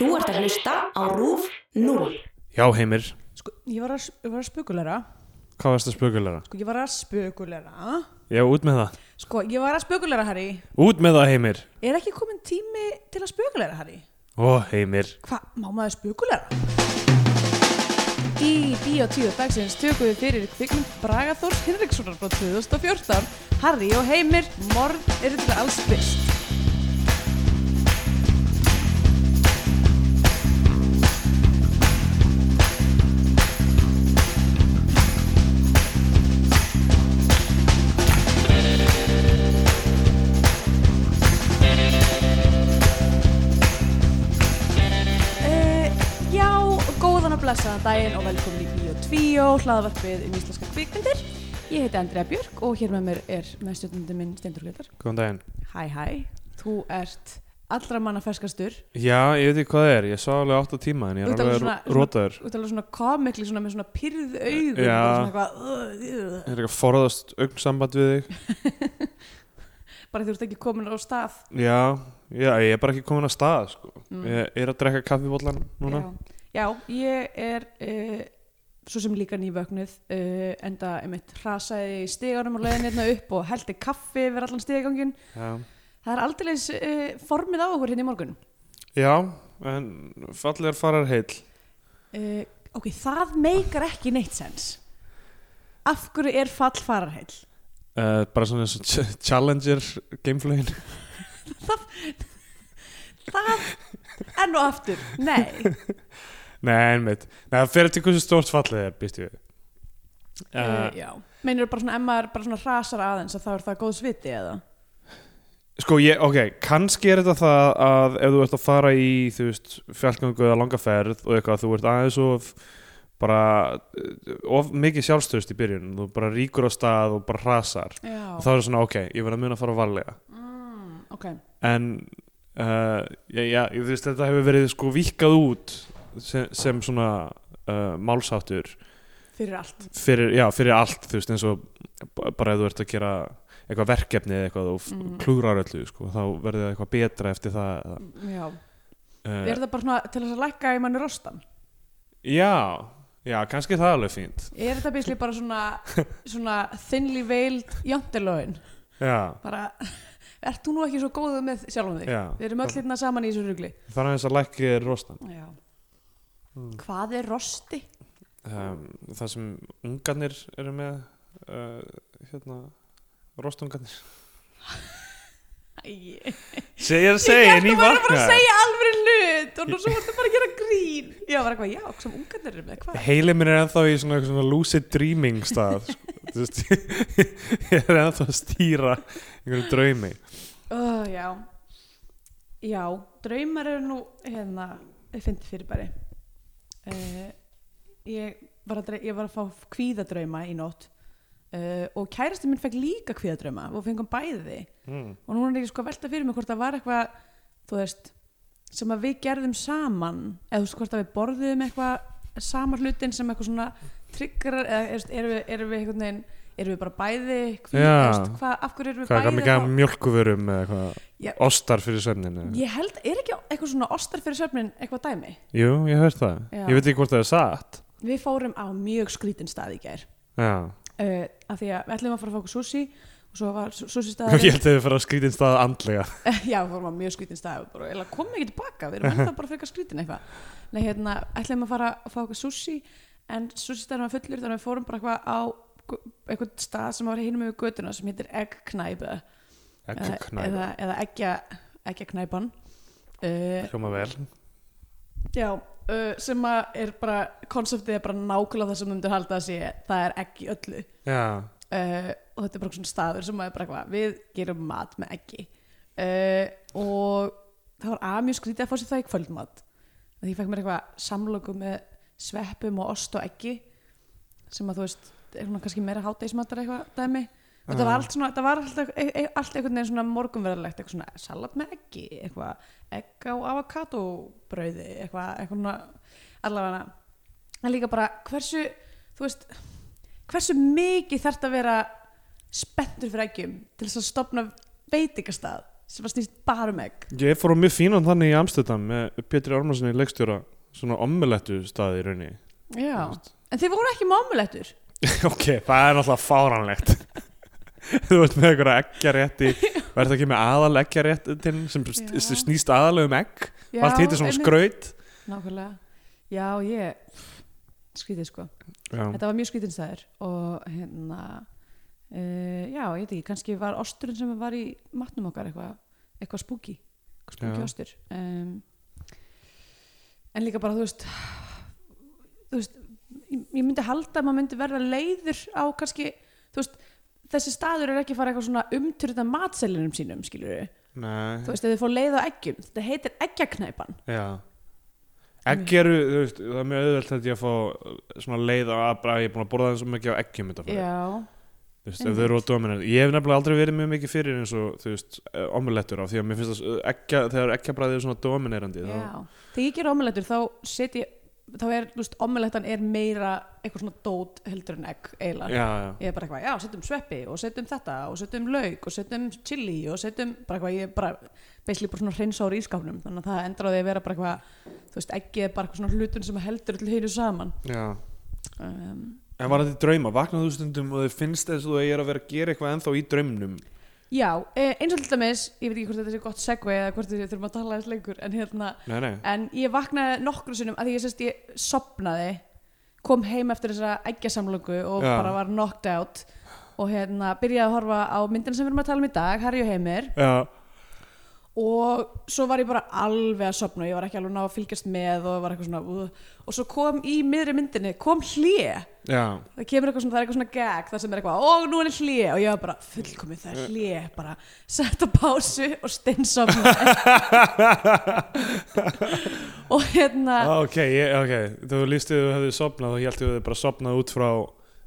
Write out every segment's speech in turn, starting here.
Þú ert að hlusta á RÚF 0. Já, Heimir, Sko, ég var að, ég var að spökulera hvað varst það spökulega? Sko, ég var að spökulera Já, út með það. Sko, ég var að spökulera, Harry Út með það, Heimir. Er ekki komin tími til að spökulera, Harry? Ó, Heimir. Hvað, má maður spökulera? Í Bíotíu dagsins tökum við fyrir kvikmynd Braga Þórs Hinrikssonar frá 2014 Harry og Heimir, morð eru til alls byrst blessaðan daginn og velkomin í Bíó 2, hlaðvarpið um íslenska kvikmyndir. Ég heiti Andrea Björk og hér með mér er meðstjórnandi minn Steindur Greitar. Góðan daginn. Hæ, hæ, þú ert allra manna ferskastur. Já, ég veit ekki hvað það er. Ég sá alveg 8 tíma en ég er alveg rótaður. Þú alveg svona komikli svona með svona pyrð augun. Já. eitthvað, Ég er ekki að forðast augnsamband við þig. bara þú ert ekki komin á stað. Já, já, ég er bara ekki komin að stað, sko. Mm. Já, ég er uh, svo sem líka nývöknuð uh, enda einmitt hrasaði í stiganum og leiðin hérna upp og heldi kaffi yfir allan stigagangin. Já. Það er aldrei uh, formið á okkur hérna í morgun. Já, en fallegar farar heill. Uh, ok, það meikar ekki neitt sens. Af hverju er fall fararheill? Uh, bara svona eins og ch- Challenger gameflögin. Það, enn og aftur, nei. Nei, einmitt. Nei, það fer til hversu stórt fallið er, býst ég. Uh, Uh, já. Meinur bara svona, ef maður bara svona hrasar aðeins að þá er það góð sviti eða? Sko, ég, ok, kannski er þetta það að ef þú ert að fara í, þú veist, fjallgöngu eða langa ferð og eitthvað, þú ert aðeins of bara eh, of mikið sjálfstöðst í byrjun, þú bara ríkur á stað og bara hrasar Já. og þá er það svona, ok, ég verð að muna að fara varlega Mm, ok. en uh, já, já, þú veist, þetta hefur verið sko víkkað út sem, sem svona uh, málsáttur Fyrir allt. fyrir, já, fyrir allt, þú veist, eins og bara ef þú ert að gera eitthvað verkefni eða eitthvað og Mm. klúrar öllu, sko, þá verður það eitthvað betra eftir það Já. uh, Er það bara svona til þess að lækka í manni rostan? Já, já, kannski er það alveg fínt Er þetta bísli bara svona, svona thinly veiled jöntilögin? Bara, ert þú nú ekki svo góðu með sjálfum þig? já Við erum öll hérna saman í þessu rugli. Það er eins að lækki er rostan Já. Mm. Hvað er rosti? um, Það sem ungarnir eru með uh, hérna rostungarnir Æ, Segir að Ég segja, en að ég maður bara að vakna segja alveg hlut og nú svo vartu bara að gera grín. Já, bara eitthvað, já, sem ungarnir eru með, hvað? Heilið minn er ennþá í svona, svona lucid dreaming stað sko. Ég er ennþá að stýra einhverju draumi Uh, já. Já, draumar eru nú, hérna, ég fyndi fyrir bæri. Uh, ég, var að, ég var að fá kvíðadrauma í nótt uh, og kærasti minn fekk líka kvíðadrauma og fengum bæði mm. og núna er ég sko að velta fyrir mig hvort það var eitthvað, þú veist, sem að við gerðum saman eða þú veist hvort að við borðum eitthvað sama hlutin sem eitthvað svona triggerar eða erum við, erum við einhvern veginn erum við bara bæði Já. þú veist, hvað, af hverju erum við Hvað er bæði mikið af þá- mjölkuverum eða eitthvað? Já. Ostar fyrir svefninu Ég held, er ekki eitthvað svona ostar fyrir svefnin eitthvað dæmi? Jú, ég hört það. Já. Ég veit ekki hvort það er satt. Við fórum á mjög skrítin stað í Já. Uh, af því að við ætlum að fara að fá okkur sushi og svo var sushi Ég staður held að þið fara að skrítin stað andlega. Já, við fórum á mjög skrítin stað bara, komum ekki tilbaka, við erum ennþá bara hérna, að fara að fá okkur sushi en sushi staðurinn var fullur þannig að við fórum bara eitthvað á eitthvað stað sem var hinum yfir götuna sem heitir eggknæpa eða, eða eggja, eggjaknæpan. Uh, Hljóma vel. Já, uh, sem er bara konseptið er bara nákvæmlega það sem þú myndir halda að sé það er egg í öllu. Uh, og þetta er bara svona staður sem er bara eitthvað við gerum mat með eggi. Uh, og það var að mjög skrítið að fá sér það í kvöldmat. Því ég fekk mér eitthvað samloku með sveppum og ost og eggi sem að þú veist svona kannski meira hátegismatar eitthvað dæmi. Og þetta var allt svona, þetta var alltaf, e e allt einhvern veginn svona morgunverðarlegt, eitthvað svona salat með eggi, eitthvað egg á avokadobrauði, eitthvað, eitthvað svona, allavega. En líka bara hversu, þú veist hversu mikið þarf að vera spenntur fyrir eggjum til þess að stopna veitingastað sem var snýst bara um egg? Ég fór á mjög fínan þannig í Amsterdam með Pétur Ármannsson í leikstjóra svona ommelettu staði í rauninni. Já, en þið voru ekki með omulettur Ok, það er náttúrulega fáranlegt Þú ert með einhverja eggjarétti Verður ekki með aðal eggjaréttin sem Já. st- snýst aðalega um egg? Já, Allt heitir svona einmitt. skraut? Nákvæmlega. Já, ég skrítið sko. Já, Þetta var mjög skrítinn stæður og hérna uh, já, ég veit ekki, kannski var osturinn sem var í matnum okkar eitthvað eitthvað spooky, eitthvað spooky Já. ostur. Um, en líka bara þú veist þú veist ég, myndi halda að maður myndi verða leiður á kannski, þú veist þessi staður er ekki að fara eitthvað svona umturða matselinum sínum, skilur við þú veist, ef þið fór leið á eggjum, þetta heitir eggjaknæpan Egg eru, þú veist, það er mjög auðvelt þetta ég að fá uh, svona leið á að bara ég er búin að borða það eins og mikið á eggjum Þú veist, ef þau eru á dominant Ég hef nefnilega aldrei verið mjög mikið fyrir eins og þú veist, omelettur á því að mér finnst það ekki, þegar eggjabræðið er svona dominerandi þá, þegar ég ger omelettur þá set ég, þá er, þú veist, omelettan er meira eitthvað svona dót heldur en egg eiginlega. já, já, Ég er bara eitthvað, já, setjum sveppi og setjum þetta og setjum lauk og setjum chili og setjum bara eitthvað, ég er bara basically bara svona hreinsa úr ískapnum þannig að það endra á því að vera bara eitthvað þú veist, eggið er bara eitthvað svona hlutun sem heldur til hýru saman. Um, En var þetta drauma, vaknaðu stundum og þau finnst þess að þú er að vera að gera eitthvað ennþá í draumnum Já, eh, eins og til dæmis ég veit ekki hvort þetta sé gott segvei eða hvort við þurfum að tala eins lengur en hérna Nei, nei, en ég vaknaði nokkru sinnum að því ég sérst ég sopnaði kom heim eftir þessa eggjasamlöku og Já. bara var knocked out og hérna byrjaði að horfa á myndina sem við erum að tala um í dag Harry og Heimir. Já, og svo var ég bara alveg að sopna ég var ekki alveg ná að fylgjast með og var eitthvað svona uh, og svo kom í miðri myndinni kom já. Það kemur eitthvað svona, það er eitthvað svona gag það sem er eitthvað, og nú er hlje og ég var bara fullkomið það er hlje bara sett á pásu og steinsofna og hérna Ok, ég, ok, þú líst þið þú hefði sopnað og ég held þú hefði bara sopnað út frá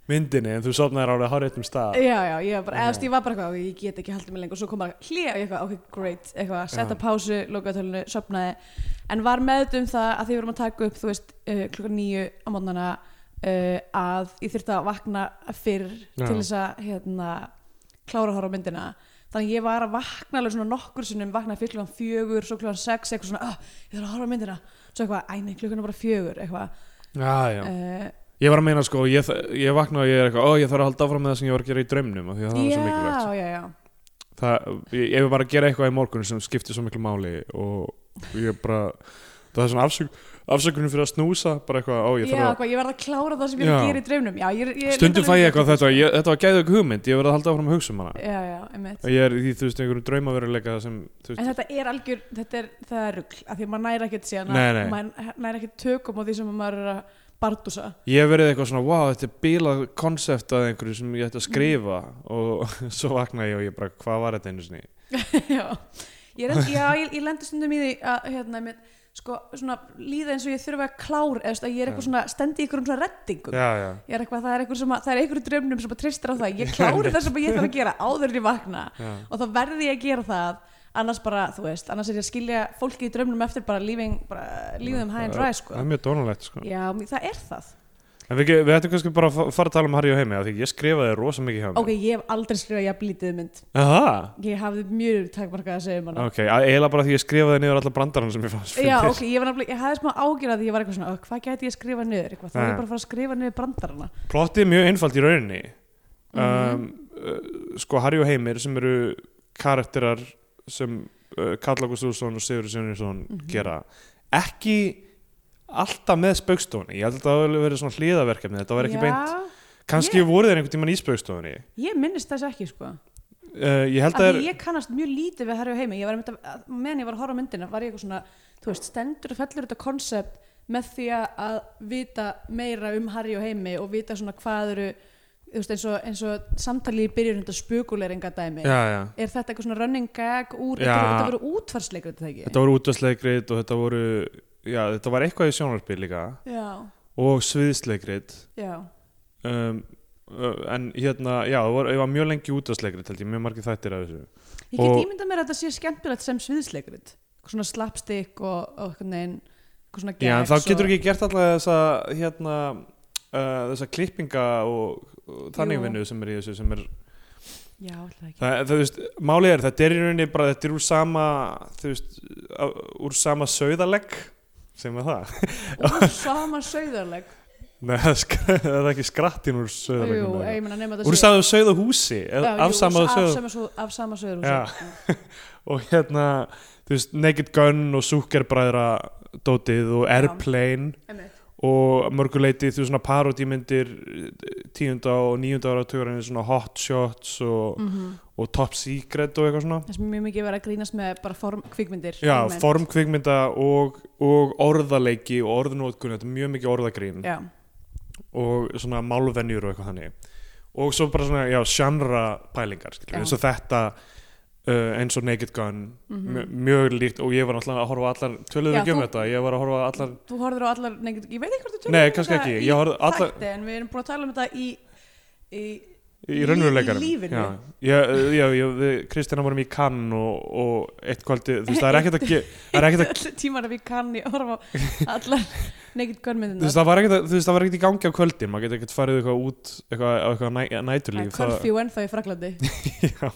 myndinni en þú sopnaðir árið háréttum stað. Já, já, ég var bara, Já. eða þú veist, ég var bara eitthvað ég get ekki haldið mig lengur, svo kom bara hlje og ég eitthvað, ok, great, eitthvað, setta Já. pásu lokaðtölinu, sopnaði, en var meðdum það að því við erum að taka upp, þú veist uh, klukkan nýju á mótnana uh, að ég þyrfti að vakna fyrr Já. til þess að hérna, klára að horfa myndina. Þannig að ég var að vakna alveg svona nokkur sinnum vaknaði fyrir klukkan fjögur, svo klukkan sex eitthvað svona, oh, ég þarf að horfa myndina. Svo eitthvað, æ nei, klukkan er bara fjögur eitthvað. Já, já, uh, ég var að meina sko ég, ég vaknaði og ég er eitthvað, ó ég þarf að halda áfram með það sem ég var að gera í draumnum af því að það var svo mikilvægt. Já, já, já. Það, ég, ég var að gera eitthvað í morgun sem skipti svo miklu máli og ég bara það er svona afsök, afsökunum fyrir að snúsa bara eitthvað, ó ég Já, þarf að hvað, ég verð að klára það sem ég er að Já. gera í draumnum. Já, ég, ég, stundum fæ ég eitthvað þetta, ég, þetta var gæðug hugmynd ég verði að halda áfram að hugsa um hana. Já, já, og ég er í þú veist einhverjum draumaveruleika sem þú En veist, þetta er algjör, þetta er, það er rugl af því að maður næri ekkert síðan maður næri ekkert tökum á því sem maður er að bardúsa. Ég hef verið eitthvað svona wow, þetta er bílað konsept að einhverju sem ég ætti að skrifa. Og svo vaknaði ég og ég bara, hvað var þetta einu sinni? Já, ég, er, já ég, ég lendi stundum í því að hérna, mér, sko, svona líða eins og ég þurfa að klára eða ég er eitthvað svona, stendi í einhverjum svona reddingum. Já, já, Ég er eitthvað, það er einhver sem að, það er einhverjum draumnum sem að tristir á það. Ég klári það sem ég þarf að gera áður en ég vakna. Og þá verði ég að gera það annars bara, þú veist, annars er ég að skilja fólki í draumnum eftir bara lífum high and dry, sko. Það er mjög dónalegt sko. Já, það er það. En við, við ættum kannski bara að fa- fara að tala um Harry og heimi af því ég skrifaði rosa mikið hjá mér Ok, ég hef aldrei skrifað jafn lítið um mynd. Aha, Ég hafði mjög takmarkað að segja um hana. Ok, að- eiginlega bara því ég skrifaði niður alla brandarana sem ég fannst Já, fyndnir. ok, ég nefnilega, ég hafði smá ágjörð að ég var eitthvað svona, "Ó, hvað gæti ég skrifað niður? Eitthvað, þá er ég bara að fara að skrifa niður brandarana. Plottið er mjög einfalt í rauninni. Mhm. um, uh, Sko Harry og Heimir sem eru karakterar sem uh, Karl August Úlfsson og Sigur Sjóninsson Mhm. gera ekki alltaf með spaukstofunni ég held að það hafi verið svona hlýðaverkefni þetta var ekki Já, beint, kannski ég- voru þeir einhvern tímann í spaukstofunni Ég minnist þess ekki, sko. Uh, ég þeir ég kannast mjög lítið við Harry og Heimi meðan ég var að horfa myndina var ég eitthvað svona, þú veist, stendur og fellur þetta konsept með því að, vita meira um Harry og Heimi og vita svona hvað eru eins og, eins og samtali í byrjun þetta spukuleringa dæmi já, já. er þetta eitthvað svona running gag úr, Já. þetta, voru útfarsleikur þetta ekki? þetta voru útvarsleikrit og þetta voru þetta var eitthvað í sjónarspil líka. Já, og sviðsleikrit. Já, um, en hérna, já, það var, það var mjög lengi ég, mjög margir þættir af þessu. Ég get ímyndað mér að þetta sé skemmtilegt sem sviðsleikurinn svona slapstick og, og eitthvað neginn Já, en þá getur ekki gert alltaf þessa hérna, uh, þessa klippinga og, og þannig Jú. vinnu sem er í þessu sem er Já, það, það, veist, málið er, þetta er í rauninni bara, þetta er úr sama veist, úr sama sauðalegg sem er það. Og sama sauðarleg Nei, það er ekki skrattin úr þetta úr Já, jú, af sama sauður Já. og hérna, veist, Naked Gun og Zuckerbræðra dótið og Airplane og mörguleiti þú svona parodímyndir tíunda og níunda ára tugurinn svona Hot Shots og, Mhm. og Top Secret og eitthvað svona. Það sem er mjög mikið verið að grínast með bara form kvikmyndir Já, almennt. formkvikmynda og, og orðaleiki og orðnótkun þetta er mjög mikið orðagrín. Já, og svona málvenjur og eitthvað þannig. Og svo bara svona, já, genre pælingar, eins og þetta uh, eins og Naked Gun Mhm. mjö- mjög líkt og ég var náttúrulega að horfa allar töluðu ekki um þetta, ég var að horfa allar þú horfður á allar nei, Ég veit ekki hvort þú Nei, um kannski þetta ekki. í Ég horfði allar- þætti, En við erum búin að tala um þetta í, í í Í- raunveruleikarum í Kristjana vorum í kann og, og eitt kvöldi, það er ekkert að það er tímar að við kann horfa á allar myndirnar veist, það var ekkert það í gangi á kvöldin maður getur ekkert farið eitthvað út eitthvað, eitthvað næ, næturlíf það, Curfew ennþá í Fraklandi já,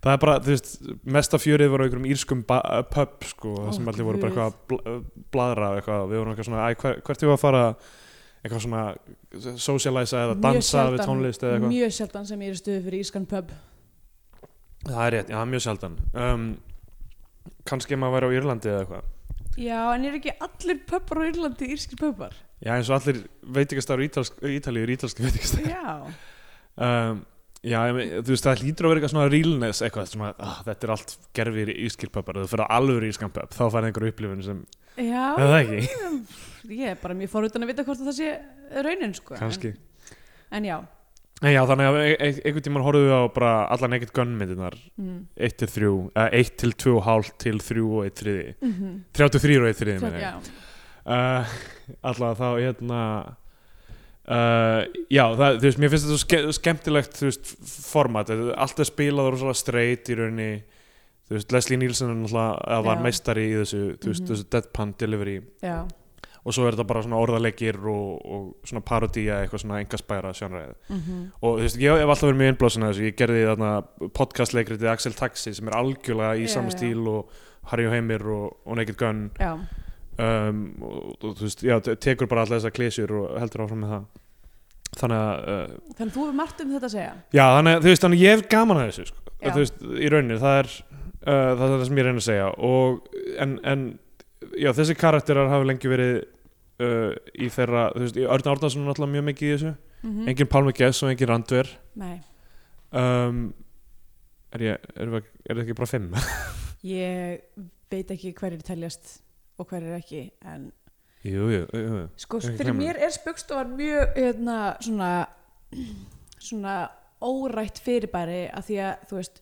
það er bara, þú veist, mesta fjörið var á einhverjum írskum pub sko, það sem allir voru bara eitthvað að bl bladra við vorum eitthvað svona, hvert ég var að fara eitthvað svona socialisa eða Mjög dansa við sjaldan- tónlist eða eitthvað. Mjög sjaldan sem ég er í stuði fyrir Ískan pub. Það er rétt, já, mjög sjaldan. Um, kannski maður væri á Írlandi eða eitthvað. Já, en er ekki allir pubbar á Írlandi írskir pubbar? Já, eins og allir veitingastar í Ítalíu er ítalski veitingastar Já. Um, Já, ég þú veist, það hlýtur að vera eitthvað svona realness eitthvað, svona, ah, þetta er allt gerfir í ískilpöpar, þú fyrir alveg í ískanpöp þá færði einhver upplifun sem, Já, það ekki? Ég er bara mjög forvitin að vita hvort það sé raunin sko kannski. En, en já. En já, þannig að e- e- einhvern tímann horfðu við á bara alla Naked Gun myndirnar mm. 1 til 3, eða 1 til 2,5 til 3 og 1 þriði Mm -hmm. 33 og 1 þriði, meina ég. Já, uh, Alla þá, hérna uh, Já, það, þú veist, mér finnst þetta svo ske skemmtilegt, þú veist, format. Þetta er Allt er spilað og svona straight í rauninni. Þú veist, Leslie Nielsen er eða var meistari í þessu, þú veist, Mhm. þessu deadpan delivery. Já, og svo er þetta bara svona orðaleikir og, og svona parodía, eitthvað svona engaspæra sjónræði. Mm og þú veist, ég hef alltaf verið mjög innblásin að þessu, ég gerði þarna podcastleikritið Axel Taxi sem er algjörlega í Já, sama já. stíl og Harry og Heimir og, og Naked Gun. Já um, og, og þú veist, já, te- tekur bara alltaf þessar klísjur og heldur áfram með það. Þannig að uh, Þannig að þú hefur margt um þetta að segja? Já, þannig að þú veist, þannig að ég hef gaman að þessu sko. Þú veist, í rauninni, það er uh, það er það sem ég reyna að segja. Og, en, en já, þessi karakterar hafa lengi verið uh, í þeirra, þú veist, Örn Árnason er náttúrulega mjög mikið í þessu, mm engin Pálmi Gess og engin Randver. Nei, um, er ég, er, er, er það ekki bara fimm? ég veit ekki hverjir teljast og hverjir ekki en jú, jú, jú, sko, fyrir glemma. mér er spöggstofan mjög hérna, svona svona órætt fyrirbæri að því að þú veist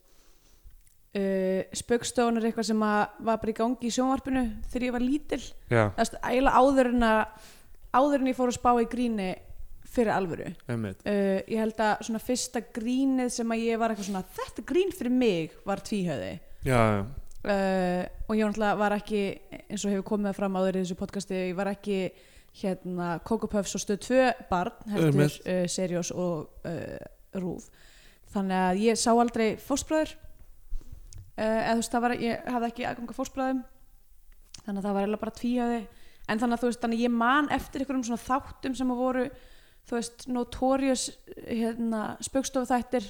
uh, spöggstofan er eitthvað sem var bara í gangi í sjónvarpinu þegar ég var lítil. Það veist, eiginlega áður en að áður en ég fór að spá í gríni fyrir alvöru. Uh, ég held að svona fyrsta grínið sem að ég var eitthvað svona þetta grín fyrir mig var tvíhöði já, já, uh, og ég var ekki eins og hefur komið fram áður í þessu podcasti ég var ekki hérna Coco Puffs og stöð 2 barn heldur uh, Seriós og uh, Rúf þannig að ég sá aldrei fósbræður uh, eða þú veist það var ég hafði ekki aðganga fósbræðum þannig að það var eiginlega bara tvíhöði en þannig að þú veist þannig að ég man eftir einhverjum svona þáttum sem að voru þú veist notorious hérna spöggstofu þættir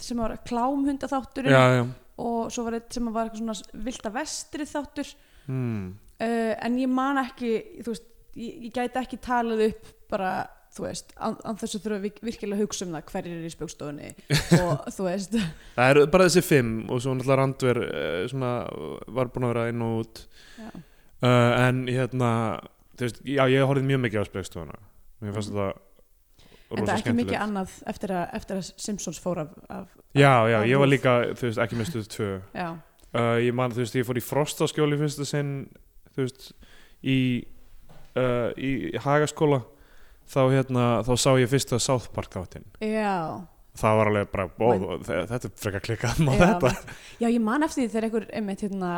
sem var klámhundaþátturinn. Já, já. Og svo var eitt sem var eitthvað svona vilda vestri þáttur. Hmm. uh, en ég man ekki veist, ég, ég gæti ekki talað upp bara, þú veist án, án þess að þurfa vir- virkilega að hugsa um það hverjir eru í spjókstofunni og þú veist. Það eru bara þessi fimm og svo náttúrulega Randver uh, svona, var búin að vera inn og út. Uh, en hérna þú veist, já, ég horfði mjög mikið á spegstofuna mér fannst en það rosa er ekki mikið skemmtilegt. annað eftir að, eftir að Simpsons fór af, af já, já, ég var líka, þú veist, ekki með stuð tvö. Já, uh, ég man, þú veist, ég fór í frostaskjóli fyrsta sinn, þú veist í, uh, í hagaskóla. Þá hérna, þá sá ég fyrsta South Park þáttinn. Já, það var alveg bara, ó, þe- þetta er frekar klikkað já, þetta. já, ég man eftir því þegar einhver einmitt hérna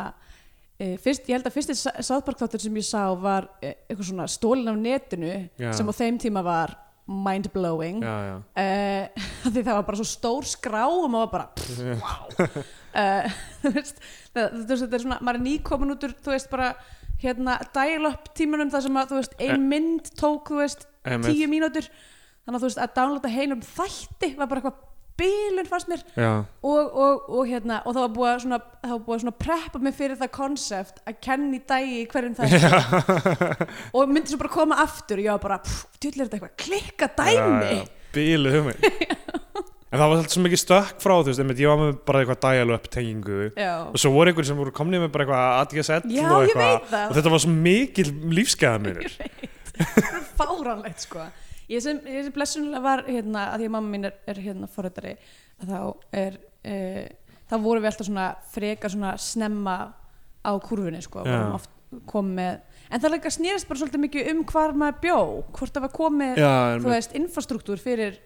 e, fyrst, ég held að fyrsti sáðbark þáttur sem ég sá var e, eitthvað svona stólin af netinu Já. sem á þeim tíma var mind-blowing. Uh, því það var bara svo stór skrá og maður bara pff, wow uh, þú veist, það, þú veist, þetta er svona maður er nýkomin út úr, þú veist, bara hérna, dial-up tímanum þar sem að, þú veist, ein mynd tók, þú veist, tíu mínútur. Þannig að þú veist, að downloada heilum þætti var bara eitthvað bílun fannst mér. Og, og, og hérna, og það var búið að svona, búið að preppa mig fyrir það konsept að kenni dagi í hverjum það og myndi svo bara koma aftur og ég var bara, djúlega er þetta eitthvað klikka dæmi? Bílu hugmynd. En það var alltaf svo mikið stökk frá þú veist, ég var með bara eitthvað dial-up tengingu og svo voru einhverjum sem voru komnið með bara eitthvað ADSL Já, og eitthvað. og þetta var svo mikil lífsgæða minnur fáránlegt sko ég sem, sem blessunlega var hérna að því að mamma mín er, er hérna forrættari þá er uh, þá vorum við alltaf svona frekar svona snemma á kurfunni sko komið en það líka snýrist bara svolítið mikið um hvar maður bjó hvort það var komið já, þú veist infrastruktúr fyrir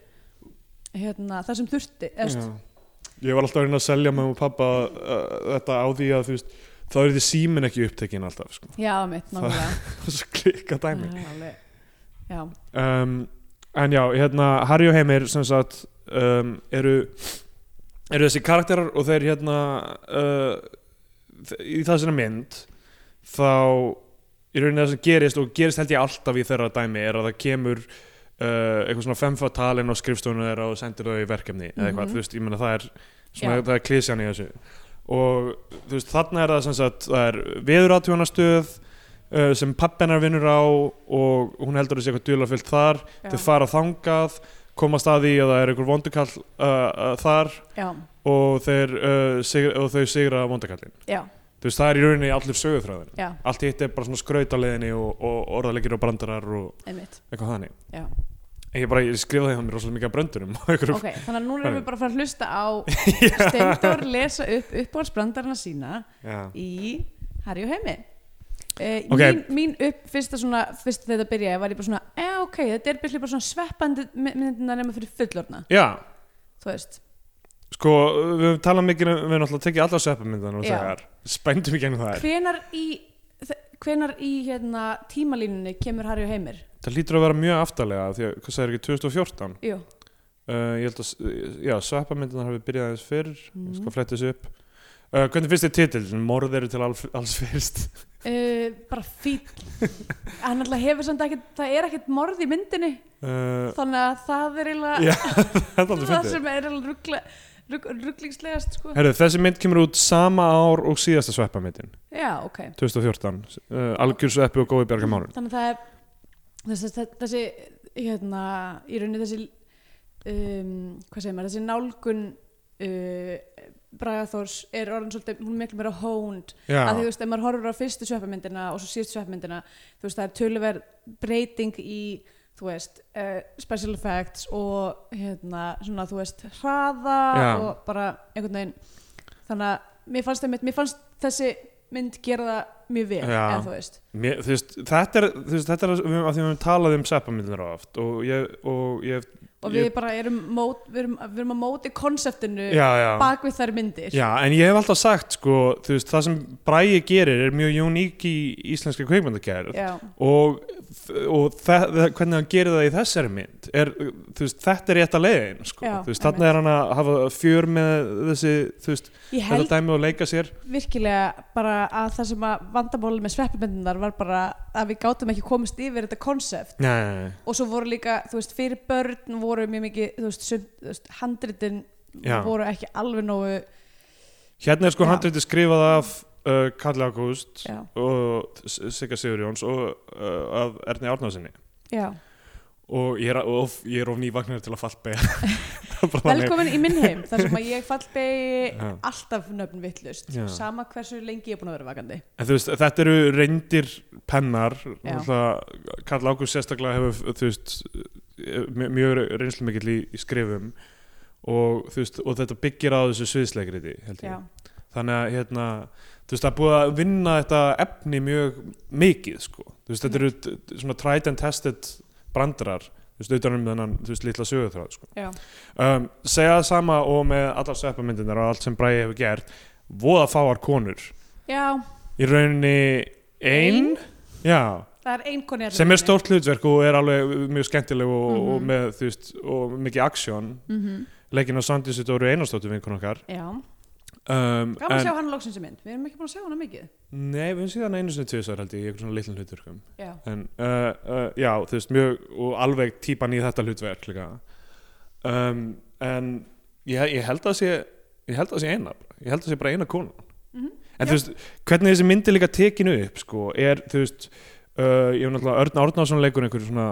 hérna það sem þurfti ég var alltaf að reyna að selja með og pappa uh, þetta á því að þú veist þá er því símin ekki upptekinn alltaf sko. já mitt náttúrulega það er svo klikka dæmi já, um, en já, hérna Harry og Heimir sem sagt um, eru eru þessi karakterar og þeir hérna uh, í þessari mynd þá í rauninni það sem gerist og gerist held ég alltaf í þeirra dæmi er að það kemur uh, eitthvað svona femfatalinn á skrifstofunum þeirra og sendir þau í verkefni eða eitthvað, Mhm. þú veist, ég meina það er það er klísjan í þessu. Og þú veist, þarna er það sem sagt það er veðuratjónastöð uh, sem pappinar vinnur á og hún heldur þessi eitthvað dulafyllt þar já, þau fara þangað komast að því að það er einhver vondukall uh, uh, þar já, og, þeir, uh, sigra, og þau sigra vondukallin já, þú veist það er í rauninni allir söguþræðin já, allt hitt er bara svona skrautaleginni og, og orðalegir og brandarar og einmitt. eitthvað þannig. Ég bara, ég skrifaði hann mér rosalega mikið og einhverjum- ok, þannig að núna erum við bara að fara að hlusta á Steindór lesa upp uppáhaldsbrandarana sína Já. í og Heimi Uh, Ok. mín, mín upp fyrsta svona fyrst þegar þetta byrjaði var ég bara svona eh, ok, þetta er byrjulega bara svona sveppandi my- myndina nema fyrir fullorna Já, þú veist, sko, við höfum talað mikið um- við höfum alltaf tekið allar sveppamyndan og þegar. Spændum við gennum það hvenar í hvenar í hérna tímalínunni kemur Harry og Heimir? Það lítur að vera mjög aftalega því að, hvað sagði ekki, 2014 Jú, uh, ég held að, já, sveppamyndan hafi byrjað aðeins fyrr Mm. ég skal fletti þessu upp uh, hvernig finnst þið titill, morð eru til alls, alls fyrst. Uh, bara fín hann alltaf hefur samt ekkert það er ekkert morð í myndinni. Uh, þannig að það er eiginlega aldrei það fyndið sem er ruggla, rugg, rugglingslegast sko. Herru, þessi mynd kemur út sama ár og síðasta sveppamyndin. Já, ok. 2014, uh, algjör sveppi og góði bjarga málun þannig að það er þessi, hérna, í rauninni þessi um, hvað segir maður, þessi nálgun Braga Þórs er orðin svolítið, hún er miklu meira hónd að þú veist, ef maður horfir á fyrstu sveppamyndina og svo síðustu sveppamyndina þú veist, það er töluverð breyting í þú veist, uh, special effects og hérna svona, þú veist, hraða Já. og bara einhvern veginn. Þannig að mér fannst, einmitt, mér fannst þessi mynd gera það mjög vel, eða þú veist. Mér, þú veist, þetta er, þú veist, þetta er að því að við höfum talað um sveppamyndir oft og ég, og ég og við bara erum, mót, við erum, við erum að móti konseptinu já, já, bak við þær myndir. Já, en ég hef alltaf sagt sko, veist, það sem Bræi gerir er mjög uník í íslenski kveikmyndagerð og, og hvernig hann gerir það í þessari mynd er, veist, þetta er rétt að leiðin sko. Þarna er hann að hafa fjör með þessi, veist, þetta dæmi og leika sér. virkilega bara að það sem að vandamálið með sveppamyndunar var bara að við gátum ekki komist yfir þetta konsept. Og svo voru líka, þú veist, fyrir börn voru mjög mikið, þú veist, sum, þú veist handritin Já. voru ekki alveg nógu hérna er sko Já. handriti skrifað af uh, Karli Ágúst já, og Sigga Sigurjóns og uh, af Erni Árnarsinni já. og ég er, of, ég er of nývagnar til að fallbega velkomin í minn heim þar sem að ég fallbegi Já. alltaf nöfn vittlust Já. sama hversu lengi ég er búin að vera vakandi En þú veist, þetta eru reyndir pennar Já. Karl Ágúst sérstaklega hefur þú veist, mjög, reynslu mikill í, í skrifum og, veist, og þetta byggir á þessu sviðsleikriti þannig að hérna, veist, það er búið að vinna þetta efni mjög mikið sko. veist, þetta eru t- t- svona tried and tested brandarar þú veist, utanum þennan, litla sögutráð sko. um, segja það sama og með allar sveppamyndinar og allt sem Bræði hefur gert voða fáar konur. Já. Í rauninni ein, Ein? já, það er ein koni í sem er stórt hlutverk og er alveg mjög skemmtileg og, Mhm. og með, þú veist, og mikið aksjón. Mm -hmm. leikinn á Sandísi Dóru Einarsdóttur vinkun okkar. Já, um, gaman að sjá hann loksins í mynd. Við erum ekki búin að sjá hana mikið. Nei, við höfum síðan einu sinni tvisar held ég, í eitthvað svona litlum hlutverkum. Já, en uh, uh, já, þú veist, mjög og alveg típan í þetta hlutverk líka. Um, en ég, ég held að sé ég held að sé eina, ég held að sé bara eina konu Mhm. en Já. þú veist, hvernig þessi myndi líka tekinu upp, sko, er þú veist, uh, ég hef náttúrulega Örn Árnason leikur einhver svona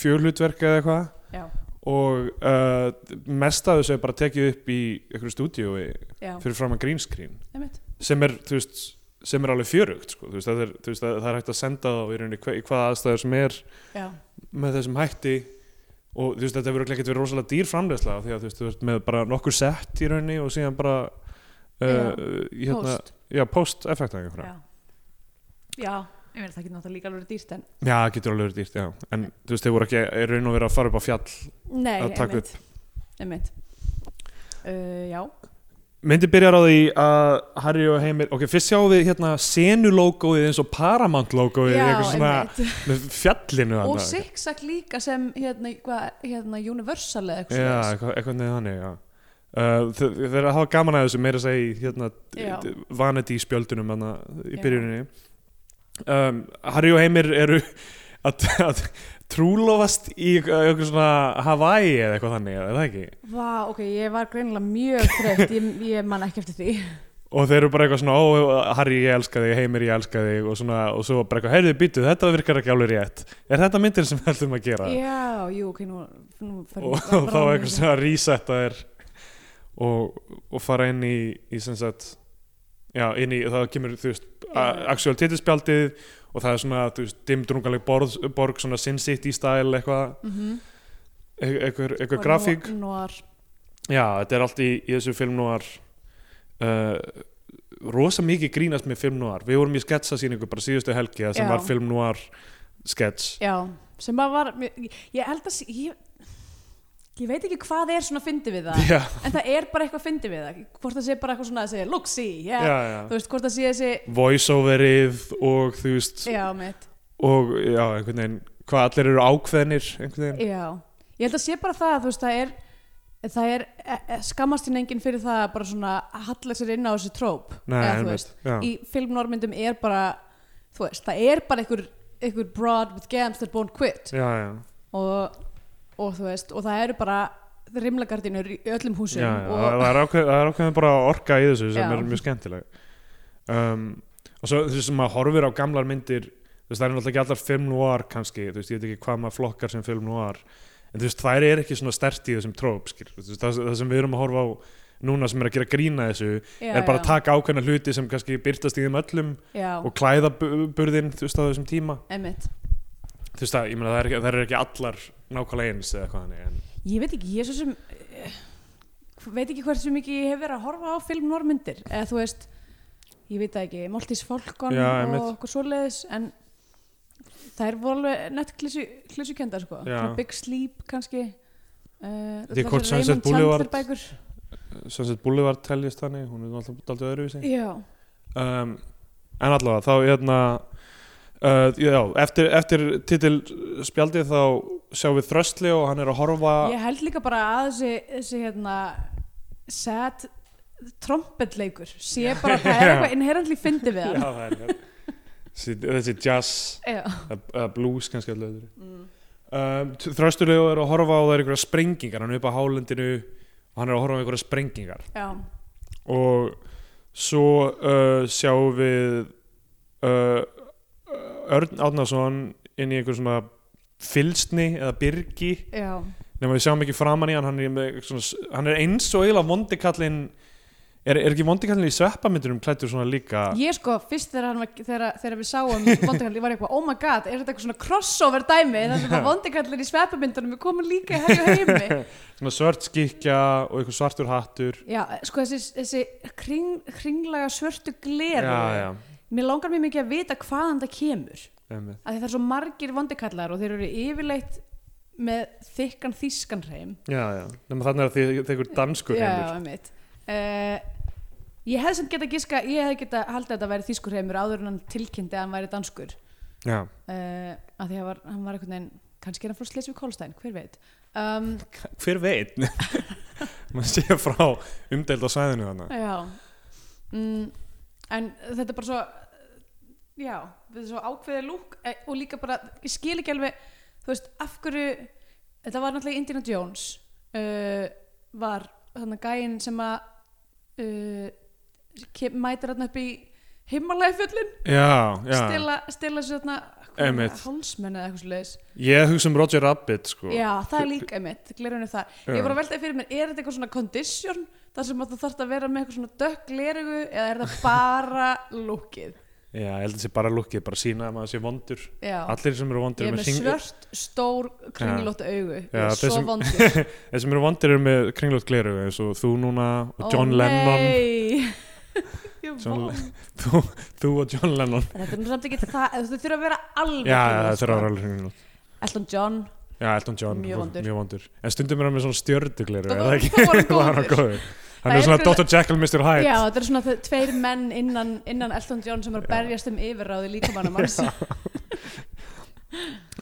fjörhlutverk eða eitthvað. Já, og uh, mest af þessu er bara tekið upp í einhverju stúdíói fyrir fram að green screen. Einmitt. Sem er, þú veist, sem er alveg fjörugt sko. veist, það, er, veist, það, er hægt að senda þá í hva, í hvaða aðstæður sem er já, með þessum hætti. Og þú veist, þetta verður ekkert verið rosalega dýr framleiðsla því að þú veist, þú veist, með bara nokkur sett í rauninni og síðan bara uh, hérna, post. Já, post-effekta já. já, já, ég veit það getur náttúrulega líka alveg dýrt en já, það getur alveg dýrt, já en þú veist, þeir voru ekki í raun og verið að fara upp á fjall nei, að taka einmitt einmitt uh, já, myndi byrjar á því að Harry og Heimir, ok, fyrst sjáum við hérna senulógóið eins og Paramount lógóið já, eitthvað svona einmitt með fjallinu og. Zigzag líka sem hérna, hva, hérna Universal eða eitthvað Já, svoleiðis. eitthvað, eitthvað neðan þannig, já Uh, þe- þeir eru að hafa gaman að þessu meira að segja í hérna, Já. vanity spjöldunum hana, í Já. byrjuninni um, Harry og Heimir eru að, að trúlofast í eitthvað svona Hawaii eða eitthvað þannig, er það ekki? Vá, ok, ég var greinilega mjög þreytt ég, ég man ekki eftir því og þeir eru bara eitthvað svona, ó Harry ég elska þig, Heimir ég elska þig og, svona, og svo bara eitthvað, heyrðu býtu, þetta virkar ekki alveg rétt er þetta myndin sem við ætlum að gera? Já, jú, ok, nú, nú og, og þá eitthvað svona að resetta þér og, og fara inn í, í sem sagt já, inn í, það kemur, þú veist actual titilspjaldið og það er svona, þú veist, dimdrungaleg borg, borg svona Sin City style eitthvað. Mm -hmm. e- eitthvað, eitthvað grafík. Noir, já, þetta er allt í, í þessu film noir uh, rosa mikið grínast með film noir. Við vorum í sketsasýningu bara síðustu helgi það sem Já. var film noir skets. Já, sem bara var ég, held að, ég ég veit ekki hvað er svona fyndi við það já, en það er bara eitthvað fyndi við það. Hvort það sé bara eitthvað svona að segja, look, see yeah. já, já. þú veist, hvort það sé þessi voiceoverið og þú veist og já, einhvern veginn hvað allir eru ákveðnir já. Ég held að sé bara það, þú veist, það er það er, e, e, skammast þín enginn fyrir það að bara svona halla sér inn á þessu tróp. Nei, eða, veist, í filmnormyndum er bara þú veist, það er bara einhver, broad with gams that won't quit. Og, og þú veist, og það eru bara rimlagardinur í öllum húsum já, já. það er ákveð, það er ákveðin bara orka í þessu sem Já. er mjög skemmtileg. Um, og svo þessu sem maður horfir á gamlar myndir þú veist, það er náttúrulega ekki allar film noir kannski, þú veist, ég veit ekki hvað maður flokkar sem film noir en þú veist, þær er ekki svona stert í þessum tróp, skil, þú veist, það, það sem við erum að horfa á núna sem er að gera grína þessu já, er bara að taka ákveðna hluti sem kannski byrtast í þeim öllum og klæða bu- burðinn, þú veist, á þessum tíma. Einmitt. Þú veist, það, ég meina, það er það er ekki allar nákvæmlega eins eða hvað þannig, en ég veit ekki, ég er svo sem eh, veit ekki hversu mikið ég hef verið að horfa á filmnormyndir eða þú veist, ég veit ekki Maltese Falcon Já, og einmitt. okkur svoleiðis en það er voru alveg nett klísukenda sko, Já. Svona Big Sleep kannski uh, Því hvort Sunset Boulevard- bækur Sunset Boulevard teljist þannig, hún er alltaf alltaf öðruvísi já, um, en allavega þá hérna uh, já, eftir, eftir titil spjaldið þá sjáum við Þröstli og hann er að horfa ég held líka bara að þessi, þessi hérna sad trompetleikur sé bara að það er Já. eitthvað inherently fyndi við já, hann. það er þessi, þessi jazz já, blues kannski alltaf mm. um, Þröstli er að horfa á það er einhverja sprengingar, hann er upp á hálendinu og hann er að horfa á einhverja sprengingar. Já, og svo uh, sjáum við uh, Örn Átnason inn í einhver svona fylsni eða byrgi. Já. Nema við sjáum ekki framan í hann hann er, svona, hann er eins og eiginlega vondikallin er, er ekki vondikallin í sveppamyndunum klættur svona líka? Ég sko, fyrst þegar, var, þegar, þegar við sáum Vondikall, ég var eitthvað, oh my god, er þetta eitthvað svona crossover dæmi, þannig að Vondikallir í sveppamyndunum við komum líka í herju heimi. Svona svört skikja og eitthvað svartur hattur. Já, sko þessi, þessi kring, kringlega svörtu gleru já, já, Mér langar mér mikið að vita hvaðan það kemur. Að það er svo margir vondikallar og þeir eru yfirleitt með þykkan þýskan hreim. Já, já, þannig að þið þeir danskur Já, heimur. einmitt. Uh, Ég hefði sem geta giska, ég hefði geta haldið að þetta væri þýskur heimur áður en hann tilkynnti að hann væri danskur. Já, uh, að því að var, hann var einhvern veginn kannski er hann frá Slesvig Kolstein, hver veit. Um, hver veit? Maður sé frá umdeild á svæðinu þannig já. Mm, en þetta er bara svo já, þetta er svo ákveðið lúk eh, og líka bara, ég skil ekki alveg þú veist, af hverju þetta var náttúrulega Indiana Jones uh, var þannig gæinn sem að uh, kem, mætir hann upp í stela sér þarna Einmitt. hálsmenn eða eitthvað svoleiðis ég hugsa um Roger Rabbit sko. Já, það er líka einmitt, glerunni þar Já. Ég var að veltaði fyrir mér, er þetta eitthvað svona condition þar sem þú þarft að vera með eitthvað svona dökk glerugu eða er það bara lúkið já, ég held að sé bara lukkið, bara sína að maður sé vondur. Já, allir sem eru vondur ég er með hring- svört, stór, kringlótt augu. Ég Já, er þeir svo sem- vondur. þeir sem eru vondur eru með kringlótt gleru eins og þú núna og John Ó, Lennon. Ég er John þú, þú og John Lennon. Þetta er nú samt ekki það, þú þurfa að vera alveg kringlótt, það sko. kringlótt. Elton John, já, Elton John, Mjög vondur. en stundum er hann með svona er það hann Þá var hann góður. Hann er svona Dr. Jekyll, Mr. Hyde já þetta er svona þau- tveir menn innan, innan Elton John sem er að berjast um yfirráði líkamannum hans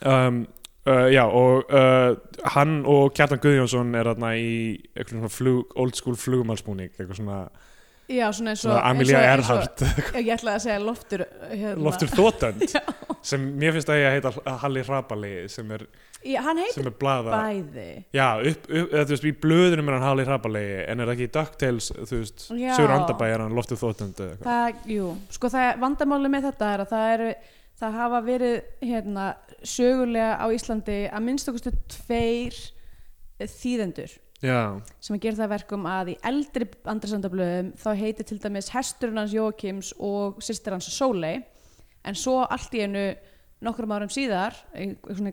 um, uh, já og uh, hann og Kjartan Guðjónsson er þarna í eitthvað svona flug, old school flugumálsbúning eitthvað svona, Já, svona eins og svona Amelia Earhart Ég ætlaði að segja loftur hérna. Loftur Þótönd sem mér finnst að ég heita Halli Hrapali sem er, Já, hann heitir sem er blaða bæði já, upp, upp, eða, þú veist, í blöðunum er hann Halli Hrapali en er ekki í DuckTales þú veist. Sigur Andabæ er hann Loftur eitthvað. það, Jú, sko það vandamáli með þetta er að það eru það hafa verið hérna sögulega á Íslandi að minnst okkurstu tveir þýðendur já, sem að gera það að verkum að í eldri andrasandablöðum þá heitir til dæmis hesturinn hans Jókims og sýstir hans Sóley. En svo allt í einu nokkrum árum síðar,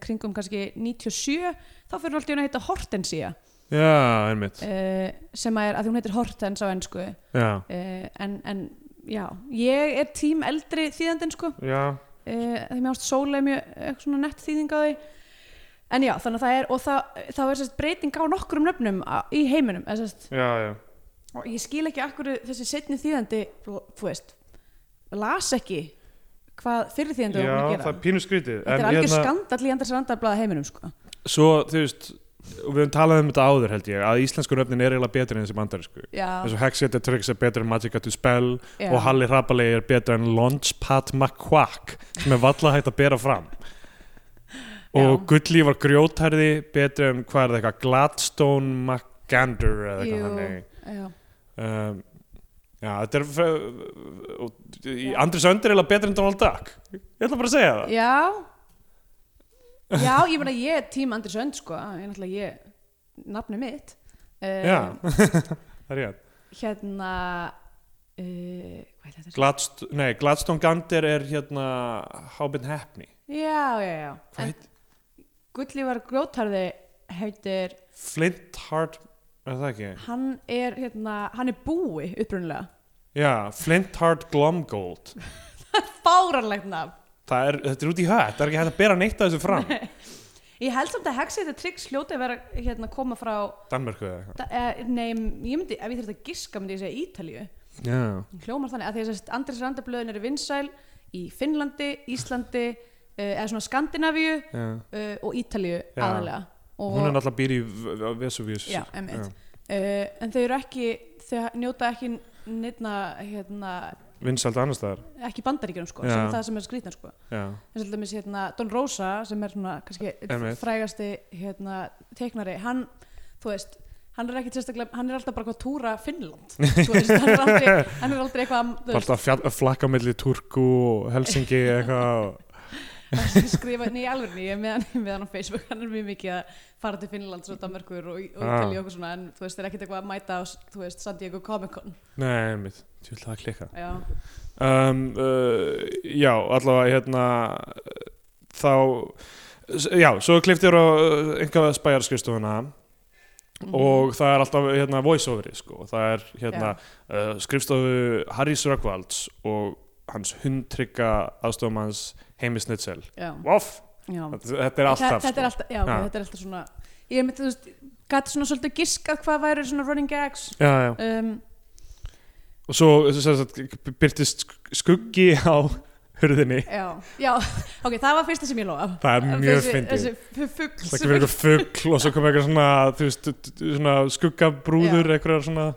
kringum kannski 97, þá fyrir allt í einu að heita Hortensia já, einmitt. Uh, sem að er, að hún heitir Hortens á ennsku uh, já, en, en já, ég er tím eldri þýðandinn sko. Uh, já, því mér ást Sóley mjög nett þýðing á því en já, þannig að það er og það, þá er sérst breyting á nokkrum nöfnum í heiminum, eða sérst já, já. og ég skil ekki akkur þessi setni þýðandi þú veist, las ekki hvað fyrir þýðandi já það er pínu skrítið þetta er En algjör hérna- skandall í andars randarblaða heiminum sko. svo, þú veist og við höfum talað um þetta áður held ég að íslensku nöfnin er eiginlega betur en þessi bandarísku eins og Hexet er Tricks er betur en Magica to Spell já. og Halli Hrapali er betur en Launchpad McQuack sem er valla hægt að bera fram og Já. Gulli var grjótærði betur en hvað er það eitthvað Gladstone McGander eða eitthvað þannig. já. um, já, þetta er og Andris Öndir er eiginlega betur en Donald Duck. Ég ætla bara að segja það. Já. Já, ég meina ég er tím Andris Önd sko, ég er náttúrulega ég nafni mitt. Uh, já, það er ég hérna uh, Gladstone Gander er hérna Hábinn Heppni. Já, já, já. Hvað en Gulli var grótarði heitir, Flint Heart er það ekki? hann er hérna, hann er búi upprunnilega Já, Flint Heart Glomgold fáranlegt nafn. Það er, þetta er út í hött, það er ekki hægt að bera neitt af þessu fram. Ég held samt að Hexit er tryggs hljóti að vera hérna koma frá Danmörku eða eitthvað. Da, eh, nei, ég myndi, ef ég þurfti að giska myndi ég segja Ítalíu. Já, hljómar þannig að því að Andris Randablöðin eru vinsæl í Finnlandi, Íslandi eða svona Skandinavíu uh, og Ítalíu aðalega og, Hún er náttúrulega býr í Vesuvius já, uh, en þau eru ekki þau njóta ekki nýtna hérna, Vinsald annars staðar. ekki í bandaríkjunum sko, Já. sem er það sem er skrýtna sko. Eins og dæmis hérna Don Rosa sem er svona kannski frægasti hérna teiknari, hann þú veist, hann er ekkit sérstaklega hann er alltaf bara hvað túra Finnland. Veist, hann er aldrei, hann er aldrei eitthvað alltaf fjall, flakka milli Turku og Helsingi eitthvað skrifa, nei alveg ég er með hann, ég með hann á Facebook, hann er mjög mikið að fara til Finnlands og Danmarkur og, og Ah. Ítalíu og eitthvað svona, en þú veist, er ekkit eitthvað að mæta á, þú veist, San Diego Comic Con Nei, einmitt, tjóð það að klikka já, um, uh, Já, allavega hérna uh, þá Já, svo kliftir á einhvað spæjarskristofuna Mhm. og það er alltaf hérna voiceoveri sko. það er hérna uh, skrifstofu Harrys Rökkvalds og hans hundtrygga aðstofamanns Heimi Snitsel. Voff, þetta er alltaf þetta er sko. alltaf, já, þetta er alltaf svona ég myndi, þú veist, gæti svona svolítið giskað hvað væri svona running gags. Já, já. um, og svo sem sagt, byrtist sk- skuggi á hurðinni. Já, já, ok, það var fyrsta sem ég lofa. Það er mjög fyndið. það kemur eitthvað fugl og svo kemur eitthvað svona, þú veist, svona skuggabrúður eitthvað svona.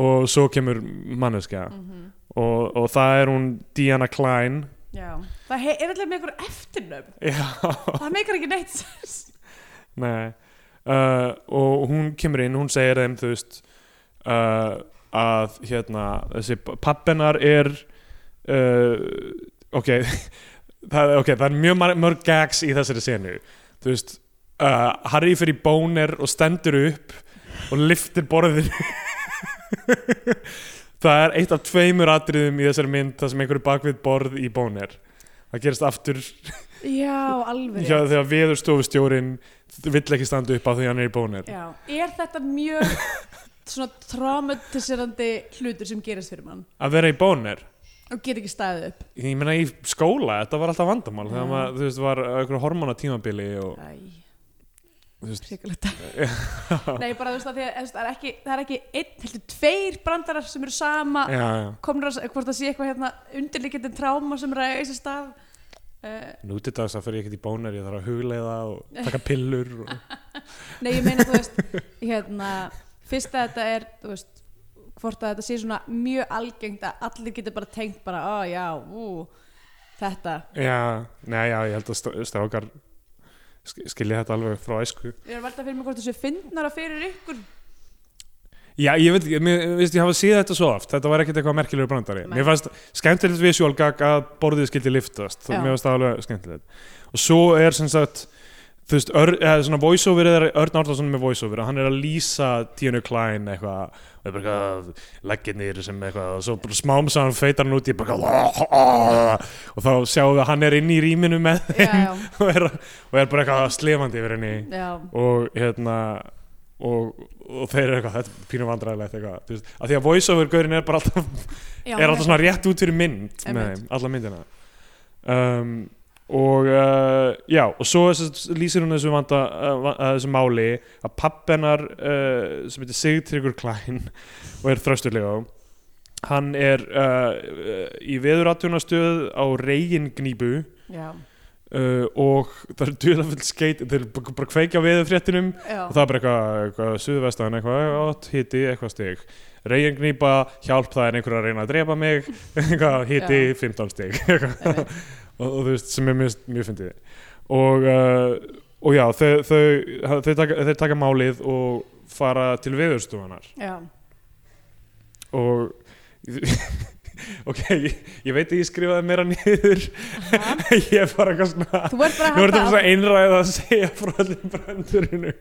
Og svo kemur manneskja. Mhm, og, og það er hún Diana Klein. Já, það er allir með einhver eftirnöfn. Já, það meikar ekki neitt nei. Uh, og hún kemur inn, hún segir þeim þú veist uh, að hérna, þessi pappinar er uh, ok það, ok, það er mjög mörg gags í þessari senu. Þú veist uh, Harry fyrir bónir og stendur upp og liftir borðinu það er eitt af tveimur atriðum í þessari mynd það sem einhverju bakvið borð í bónir það gerist aftur. Já, alveg rétt. þegar viðurstofustjórin vill ekki standa upp á því hann er í bónir já, er þetta mjög svona traumatiserandi hlutur sem gerist fyrir mann? Að vera í bónir og get ekki staðið upp. Ég meina í skóla, þetta var alltaf vandamál. Þegar Já. maður, þú veist, var einhverju hormona tímabili og Æ, Nei, bara þú veist að því að það er ekki, það er ekki einn, heldur tveir brandarar sem eru sama já, já. komur að, hvort það sé eitthvað hérna undirlikjandi tráma sem er að sér stað. Uh, nú til dags að fyrir ekkert í bónir ég þarf að hugleiða og taka pillur og... Nei, ég meina, þú veist, hérna fyrst að þetta er, þú veist hvort að þetta sé svona mjög algengt að allir getur bara tengt bara, ó já, ú þetta, já, nei, já, ég held að str- strákar skilja þetta alveg frá æsku. Ég er að velta fyrir mig hvort þessu fyndnara fyrir ykkur. Já, ég veit mér, veist, ég hafa síð þetta svo oft. Þetta var ekkert eitthvað merkilegur brandari. Nei. mér fannst skemmtilegt visual gag að borðið skildi liftast, Já. mér fannst það alveg skemmtilegt. Og svo er sem sagt þú veist, ör, eða svona voiceover er Örn Árnason með voiceover, hann er að lýsa Díanu Klein eitthvað og er bara eitthvað, legginir sem eitthvað og svo smám saman feitar hann út í bara og þá sjáum við að hann er inn í rýminu með já, já, og er, og er bara eitthvað slefandi yfir henni. Já, og hérna og, og þeir eru eitthvað, þetta er pínum vandræðilegt eitthvað, þú veist, að því að voiceover-gaurin er bara alltaf, er alltaf svona rétt út fyrir mynd með þeim, alla myndina. Um, og uh, já, og svo lýsir hún þessu vanda, uh, þessu máli að pappennar uh, sem heitir Sigtryggur Klein og er þrösturlega hann er í veðuratjónastöð á reygingníbu og það er duðafull skeit þeir bara kveikja já, og það er bara eitthvað, eitthvað suðvestan eitthvað, hiti, eitthvað stig. Reyngnýpa, hjálp það er einhver að reyna að drepa mig eitthvað, hiti, 15 stig eitthvað. og, þú veist, sem er mjög, mjög fyndið. Og, uh, og já, þau, þau, þau, taka, þau taka málið og fara til veðurstofunar já, og ok, ég, ég veit að ég skrifaði meira niður. Aha. ég er bara eitthvað svona þú ert bara Nú er þetta bara að svona að segja frá allir brandurinu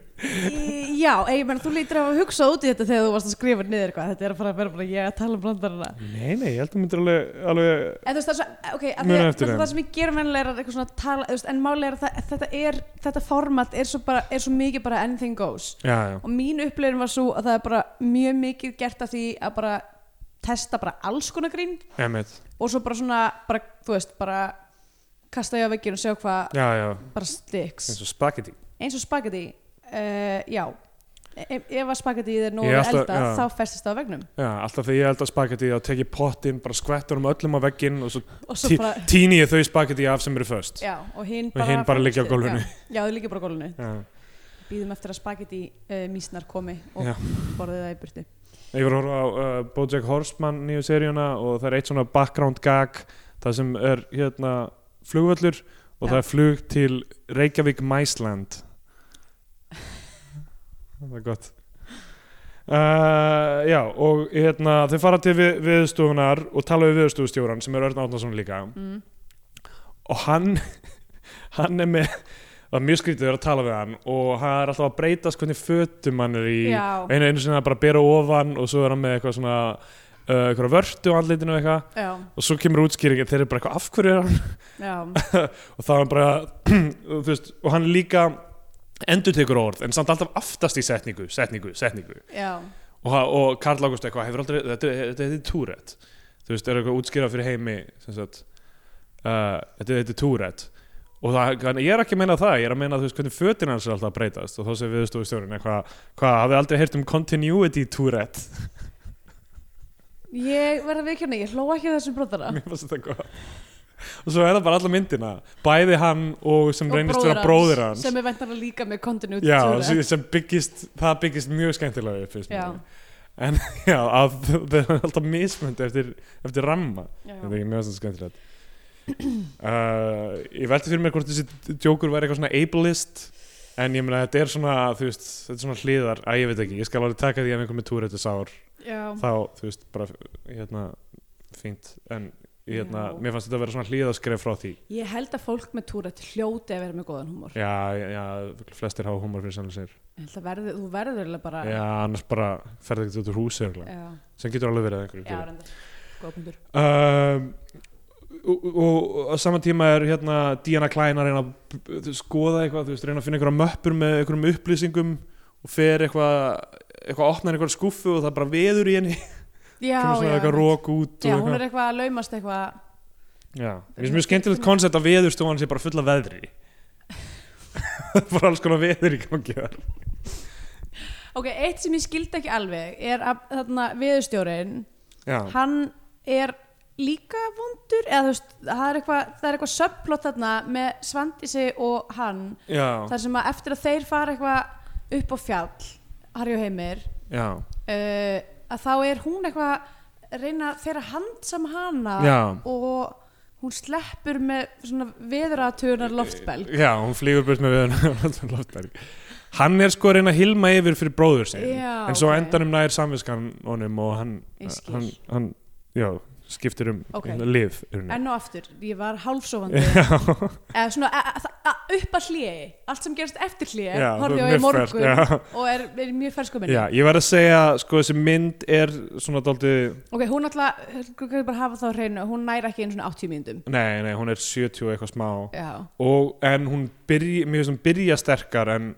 Já, ég menn, þú lítur að hafa hugsað út í þetta þegar þú varst að skrifa niður eitthvað, þetta er að fara að vera bara ég að tala um brandarana. Nei, nei, ég held að þú myndir alveg, alveg En þú veist, það er svo, ok, að Muna því að eftir það, sem ég gerum vennilega er að eitthvað svona tala, þú veist, en máli er að það, þetta er, þetta format er svo bara, er svo mikið bara anything goes. Já, já, og mín upplifin var svo að það er bara mjög mikið gert af því að bara testa bara alls konar grín. Emitt og svo bara svona, bara, þú veist, bara kasta ég á veggin og sjá hvað Já, já, bara sticks. Eins og spagetti eins og spagetti uh, já. Ef, ef að spagetti er nú Ég að alltaf- elda já. þá festist það á vegnum Já, alltaf þegar ég held að spagetti þá tek ég pottinn, bara skvettur um öllum á vegginn og svo og svo tí, bara, tíni ég þau spagetti af sem eru föst. Já, og hinn Og bara hinn bara liggja á gólfinu. já, já, þau liggja bara á gólfinu. Já. býðum eftir að spagetti uh, mísnar komi og Já. borðið það í burtu Ég var að horfa á uh, Bojack Horseman nýju seríuna og það er eitt svona background gag það sem er hérna flugvöllur og Já. það er flug til Reykjavík Mæsland Það er gott uh, Já, og hérna þau fara til við, viðstofunar og tala við viðstofustjóran sem er Örn Átnason líka mm. og hann hann er með það er mjög skrítið að vera að tala við hann og hann er alltaf að breytast hvernig fötum hann er í. Já. einu einu sinni að bara bera ofan og svo er hann með eitthvað svona uh, eitthvað vörtu á andlitinu og eitthvað. Já, og svo kemur útskýring þeir eru bara eitthvað af hverju er hann? Já, og það er hann bara þú veist, og hann líka endur tekur orð en samt alltaf aftast í setningu setningu, setningu. Já. Og, ha- og Karl Ágúst eitthvað hefur aldrei þetta, þetta, þetta er túrætt þú veist, er eitthvað útskýrað fyrir heimi sem sagt uh, þetta, þetta er túrætt og það, ég er ekki að meina það, ég er að meina þú veist hvernig fötin hans er alltaf að breytast og þá sem viðstofu stjórinn eitthvað, hvað, hafið aldrei heyrt um continuity túrætt ég verða viðkjörni, ég hló ekki að þessum brotara mér fannst þetta gott og svo er það bara alla myndina bæði hann og sem Og reynist vera bróðir hans sem er væntanlega líka með continuity já, Tourette. sem, sem byggist það byggist mjög skemmtilega upp finnst mér. Já. en já, að það er alltaf mismönd eftir, eftir ramma Já. þetta er mjög skemmtilegt uh, ég velti fyrir mér hvort þessi djókur væri eitthvað svona ableist en ég meina þetta er svona veist, þetta er svona hliðar, að ég veit ekki ég skal alveg taka því að einhver með túr þetta sár Já. þá, þú veist, bara hérna, fínt, en hérna, mér fannst þetta að vera svona hliðaskref frá því. Ég held að fólk með Tourette hljóti að vera með góðan húmor. Já, já, flestir hafa húmor fyrir sannlega sér. Verði, Þú verður eiginlega bara já, annars bara ferði ekki út úr húsi sem getur alveg verið einhverju já reyndar. Góða punktur. Um, og, á saman tíma er hérna Diana Klein að reyna að skoða eitthvað, þú veist, reyna að finna einhverja möppur með einhverjum upplýsingum og fer eitthvað eitthvað opnar einhverja skúffu og það er bara veður í henni. Já, kemur svona já, eitthvað rók út Já, hún er eitthvað að laumast eitthvað. Já, mér finnst mjög skemmtilegt koncept að veðurstofan sé bara fulla veðri. Það er bara alls konar veður í gangi Ok, eitt sem ég skildi ekki alveg er að þarna viðurstjórin Já, hann er líka vondur eða þú veist, það er eitthvað, eitthvað subplot þarna með Svandísi og hann já, þar sem að eftir að þeir fara eitthvað upp á fjall Harry og Heimir uh, að þá er hún eitthvað að reyna þeirra handsam hana já. og hún sleppur með svona veðuratunar loftbelg Já, hún flýgur burt með veðurinn loftberg Hann er sko reyna að hilma yfir fyrir bróður sinn Já, En svo ok. endanum nær samviskan honum og hann, hann, hann já, skiptir um Ok. lið í rauninni. enn og aftur, ég var hálfsofandi eða svona a, a, upp að hliði allt sem gerist eftir horfði þú á í mjög fersk, morgun já. og er, er mjög fersku minni Já, ég verð að segja, sko, þessi mynd er svona dálítið ok, hún alltaf, kannski bara hafa þá á hreinu hún næri ekki einu svona 80 mínútum Nei, nei, hún er 70 og eitthvað smá og, en hún byrja, finnst hún byrja sterkar en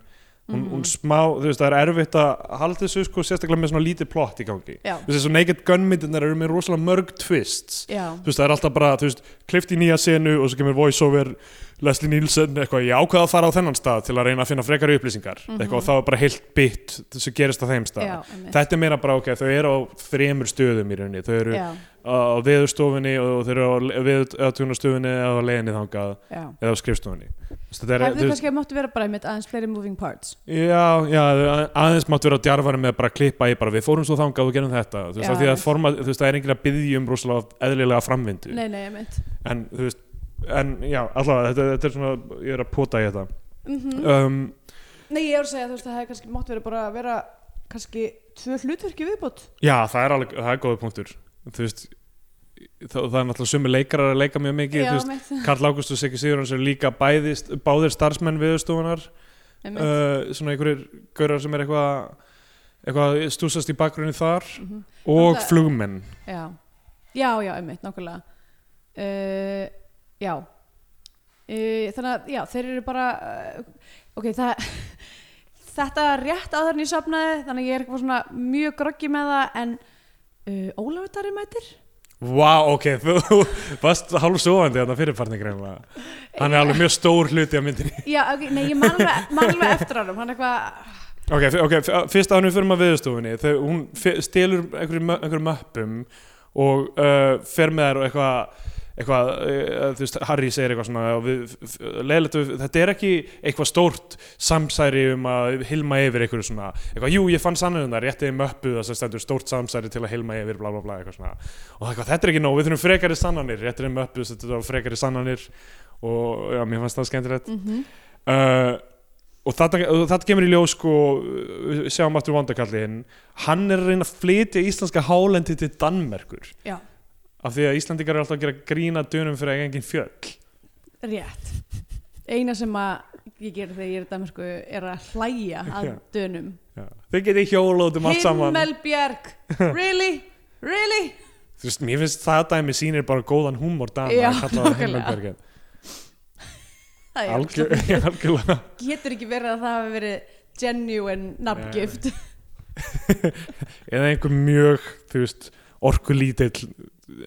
hún, Mhm. hún smá, þú veist, það er erfitt að halda þessu sko sérstaklega með svona lítið plott í gangi. Já, þú veist, þessu Naked Gun myndirnar eru með rosalega mörg twists. Já, þú veist, það er alltaf bara, þú veist, klift í nýja senu og svo kemur voiceover Leslie Nielsen, eitthvað, ég ákveða að fara á þennan stað til að reyna að finna frekari upplýsingar. Eitthvað, og það er bara heilt bit sem gerist á þeim stað. Mhm. já, einmitt. þetta er meira bara, ok, þau eru á þremur stöðum í rauninni, þau eru já, á veðurstofunni og þau eru á veðurstofunni eða á leiðinni þangað já. eða á skrifstofunni. Þetta er, hefðu kannski máttu vera bara einmitt aðeins fleiri moving parts. Já, já, aðeins máttu vera á djarfari með bara að klippa í bara við fórum svo þangað og gerum þetta. Þú veist, Já, að einmitt. forma, þú veist, það er enginn að byggja um rosalega eðlilega framvindu. Nei, nei, en þú veist, en já, allavega þetta, þetta er svona, ég er að pota í þetta. Mm um, nei, ég er að segja, þú veist, það hefði kannski máttu vera bara að vera kannski tvö hlutverki viðbútt Já, það er alveg, það er þú veist, það, það er náttúrulega sumi leikarar að leika mjög mikið, já, þú veist, einmitt, Karl Ágúst og Siggi Sigurðans eru líka bæði, báðir starfsmenn viðstofunar uh, svona einhverjir gaurar sem er eitthvað eitthvað stúsast í bakgrunni þar Mhm. og Náttúrulega- flugmenn. Já, já, já, einmitt, nákvæmlega. Uh, já. Uh, þannig að, já, þeir eru bara uh, ok, það þetta er rétt áður en ég safnaði þannig að ég er eitthvað svona mjög groggi með það en uh, Ólafur Darri mætir. Vá, ok, þú varst hálf sofandi þarna fyrirpartning greinlega hann er alveg mjög stór hluti af myndinni. Já, ok, nei, ég man alveg, eftir hann hann er eitthvað, ok, ok, fyrst að við fyrir maður viðstofunni þegar hún mö- einhverjum möppum og uh, fer með þær og eitthvað eitthvað, uh, þú veist, Harry segir eitthvað svona við, leiðilegt, við- þetta er ekki eitthvað stórt samsæri um að hilma yfir einhverju svona eitthvað, jú, ég fann sannirinn það, réttið möppu það sem stendur stórt samsæri til að hilma yfir bla bla bla, eitthvað svona, og eitthvað, þetta er ekki nóg við þurfum frekari sannanir, réttið möppu þetta er frekari sannanir og já, mér fannst það skemmtilegt. Mm uh, og þetta, kemur í ljós sko, við sjáum aftur vandakallin hann er að reyna að flytja íslenska hálendi til Danmerkur. Já, af því að Íslandingar er alltaf að gera grína dönum fyrir að engin fjöll. Rétt. Eina sem að ég ger þegar ég er Danmarku er að hlæja að Já. dönum. Já. þau geti hjóla út um allt saman. Himmelbjörg, really, really? Þú veist, mér finnst það dæmi sýnir bara góðan húmor Dana Já, að kalla það nákvæmlega. Himmelbergen Það er Algjör, algjörlega. Getur ekki verið að það hafi verið genuine nafngift. Eða einhver mjög, þú veist orkulítill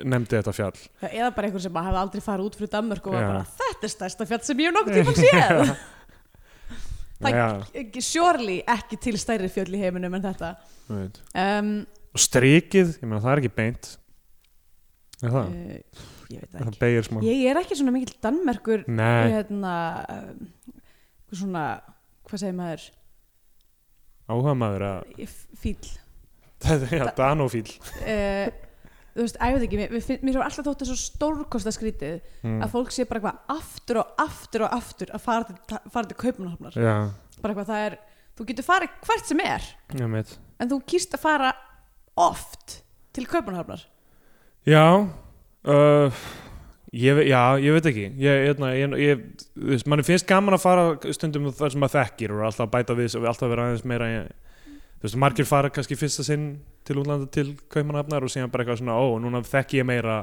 nefndi þetta fjall. Eða bara einhver sem hafi aldrei farið út fyrir Danmörk og var bara, þetta er stærsta fjall sem ég hef nokkuð tíma séð. Það- Ekki- surely ekki til stærri fjöll í heiminum en þetta. Um, og strikið, ég meina það er ekki beint. Er það? uh, ég veit það það ekki. smá. Ég er ekki svona mikill Danmerkur Nei, hérna um, svona, hvað segir maður? Áhuga maður að F- fíll. Þetta er já, Danofíl uh, þú veist, veit ekki mér, finn- mér hefur alltaf þótt þessu stórkosta skrítið mm. að fólk sé bara eitthvað aftur og aftur og aftur að fara til, fara til kaupmannahafnar. Já, bara eitthvað það er, þú getur farið hvert sem er ég veit en þú kýrst að fara oft til kaupmannahafnar. Já uh, ég, ve- Já, ég veit ekki. Ég, ég, ég, ég, þú veist, manni finnst gaman að fara stundum þar sem maður þekkir og alltaf að bæta við og alltaf vera aðeins meira þú veist, margir fara kannski fyrsta sinn til útlanda til Kaupmannahafnar og síðan bara eitthvað svona, ó, núna þekki ég meira.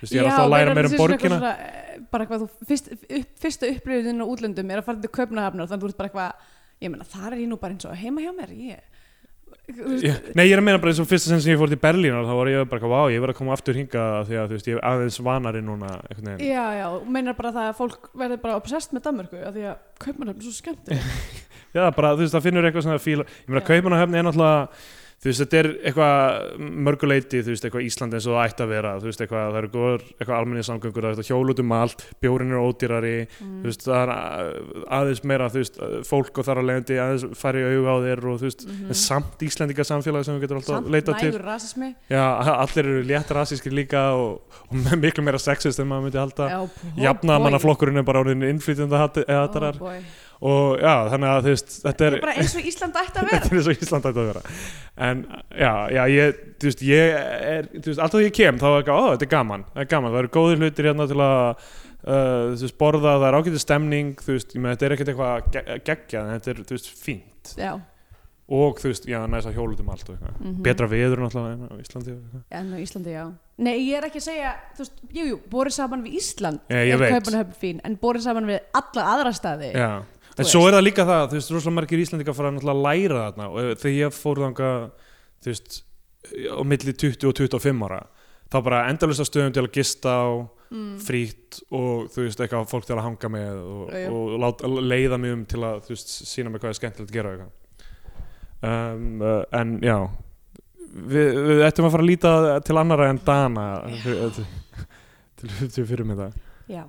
Þú veist, ég er alltaf að læra meira um borgina. svona, eh, bara eitthvað, þú, fyrst, upp, fyrsta upplifin á útlöndum er að fara til kaupmannahafnar þannig að þú ert bara eitthvað, ég meina þar er ég nú bara eins og heima hjá mér ég, Ég, nei, ég er að meina bara eins og fyrsta sinn sem ég fór til Berlínar þá var ég bara, vá, ég verð að koma aftur hinga því að þú veist, ég er aðeins vanari núna já, já, meinar bara það að fólk verður bara obsessed með Danmörku því að kaupmannahafn er svo skemmt Já, bara, þú veist, það finnur eitthvað svona fíla Ég meina, Já. Kaupmannahöfn er náttúrulega Þú veist, þetta er eitthvað mörguleiti Þú veist, eitthvað Ísland eins og það ætti að vera Þú veist, eitthvað, það eru góður, eitthvað almenni samgöngur Það er þetta hjól út um allt, bjórin er ódýrari Mm. Þú veist, það er aðeins meira Þú veist, fólk og þar að leiðandi Aðeins færi auga á þér og þú veist Mhm. En samt Íslendinga samfélag sem við getum alltaf samt leitað til rasismi Já, allir eru létt rasískir líka og, og með miklu meira sexist en maður myndi halda Já, Jafnamannaflokkurinn er bara orðin innflytjanda oh. Og já, þannig að þú veist, þetta þetta er bara eins og Ísland ætti að þetta vera er eins og Ísland ætti að vera. En já, já, ég, þú veist, ég er, þú veist, alltaf ég kem þá er ekki, ó, þetta er gaman, það er gaman, það eru góðir hlutir hérna til að uh, þú veist, borða, það er ágætið stemning þú veist, ég með þetta er ekkert eitthvað ge geggjað en þetta er, þú veist, fínt. Já, og þú veist, já, næst að hjóla út um allt og eitthvað. Mhm. betra viður náttúrulega á Íslandi og eitthvað. nei, ég er ekki að segja, þú veist, jú, jú borið saman við Ísland Já, er veit. Kaupmannahöfn fín, en borið saman við alla aðra staði já, en svo er það líka það, þú veist, rosalega margir Íslandika fara að læra þarna og ef- þegar ég fór þanga, þú veist á milli 20 og 25 ára þá bara endalista stöðum til að gista á mm. frítt og þú veist eitthvað fólk til að hanga með og, Já, já. og lát, leiða mig um til að þú veist sína mig hvað er skemmtilegt að gera eitthvað. Um, uh, en já við, við ættum að fara að líta til annara en Dana til, til, til fyrir mig það já,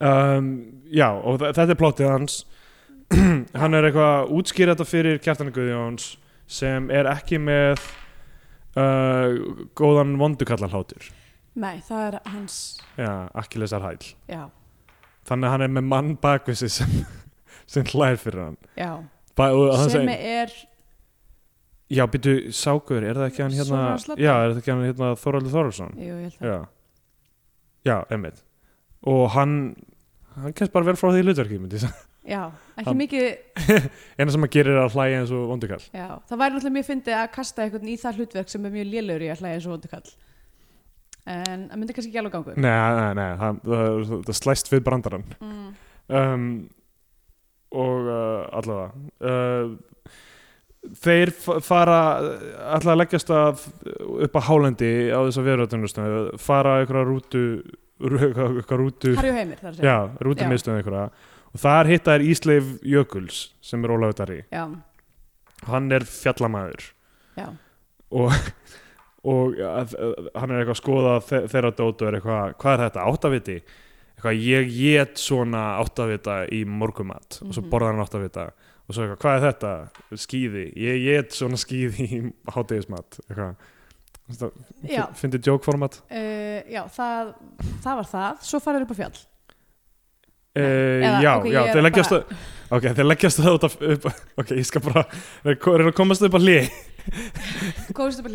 um, já og þetta er plottið hans. Hann er eitthvað að útskýra þetta fyrir Kjartan Guðjóns sem er ekki með uh, góðan vondukallarhlátur. Nei, það er hans. Já, Akkilesar hæl já, þannig að hann er með mann bakvið sig sem, sem hlær fyrir hann. Já. Ba hann sem segir, er já, býtu Sákur, er það ekki hann hérna já, er það ekki hann hérna Þorvaldur Þorvaldsson? Jú, ég held það. Já, já, emmitt og hann hann kemst bara vel frá því hlutverki já, ekki mikið eina sem hann gerir er að hlæja eins og vondukall. Já, það væri náttúrulega mjög fyndið að kasta einhvern í það hlutverk sem er mjög lélegur í að hlæja eins og vondukall. En það myndi kannski ekki alveg gangu nei, nei, nei, það, það slæst við brandarann. Mm. um, og uh, allavega uh, þeir fara að leggjast að upp á hálendi á þess að vera fara einhverja rútu rú- eitthvað eitthvað rútu Harry og Heimir þar að segja. Já, rútumistöð einhverja. Og þar hitta er Ísleif Jökuls sem er Ólafur Darri. Hann er fjallamæður og, og hann er eitthvað að skoða þe þeirra dót og er eitthvað, hvað er þetta, áttaviti? Eitthvað, ég get svona áttavita í morgumat og svo Mhm. borðar hann áttavita. Og svo eitthvað, hvað er þetta, skíði. Ég get svona skíði í hátegismat eitthvað Já. fyndi joke-format? Uh, já það, það var það. Svo farið upp á fjall. Uh, Eða, já, ok, já, þeir leggjast bara- það ok, þeir leggjast það út af upp, ok, ég skal bara að komast upp á hlið komist upp á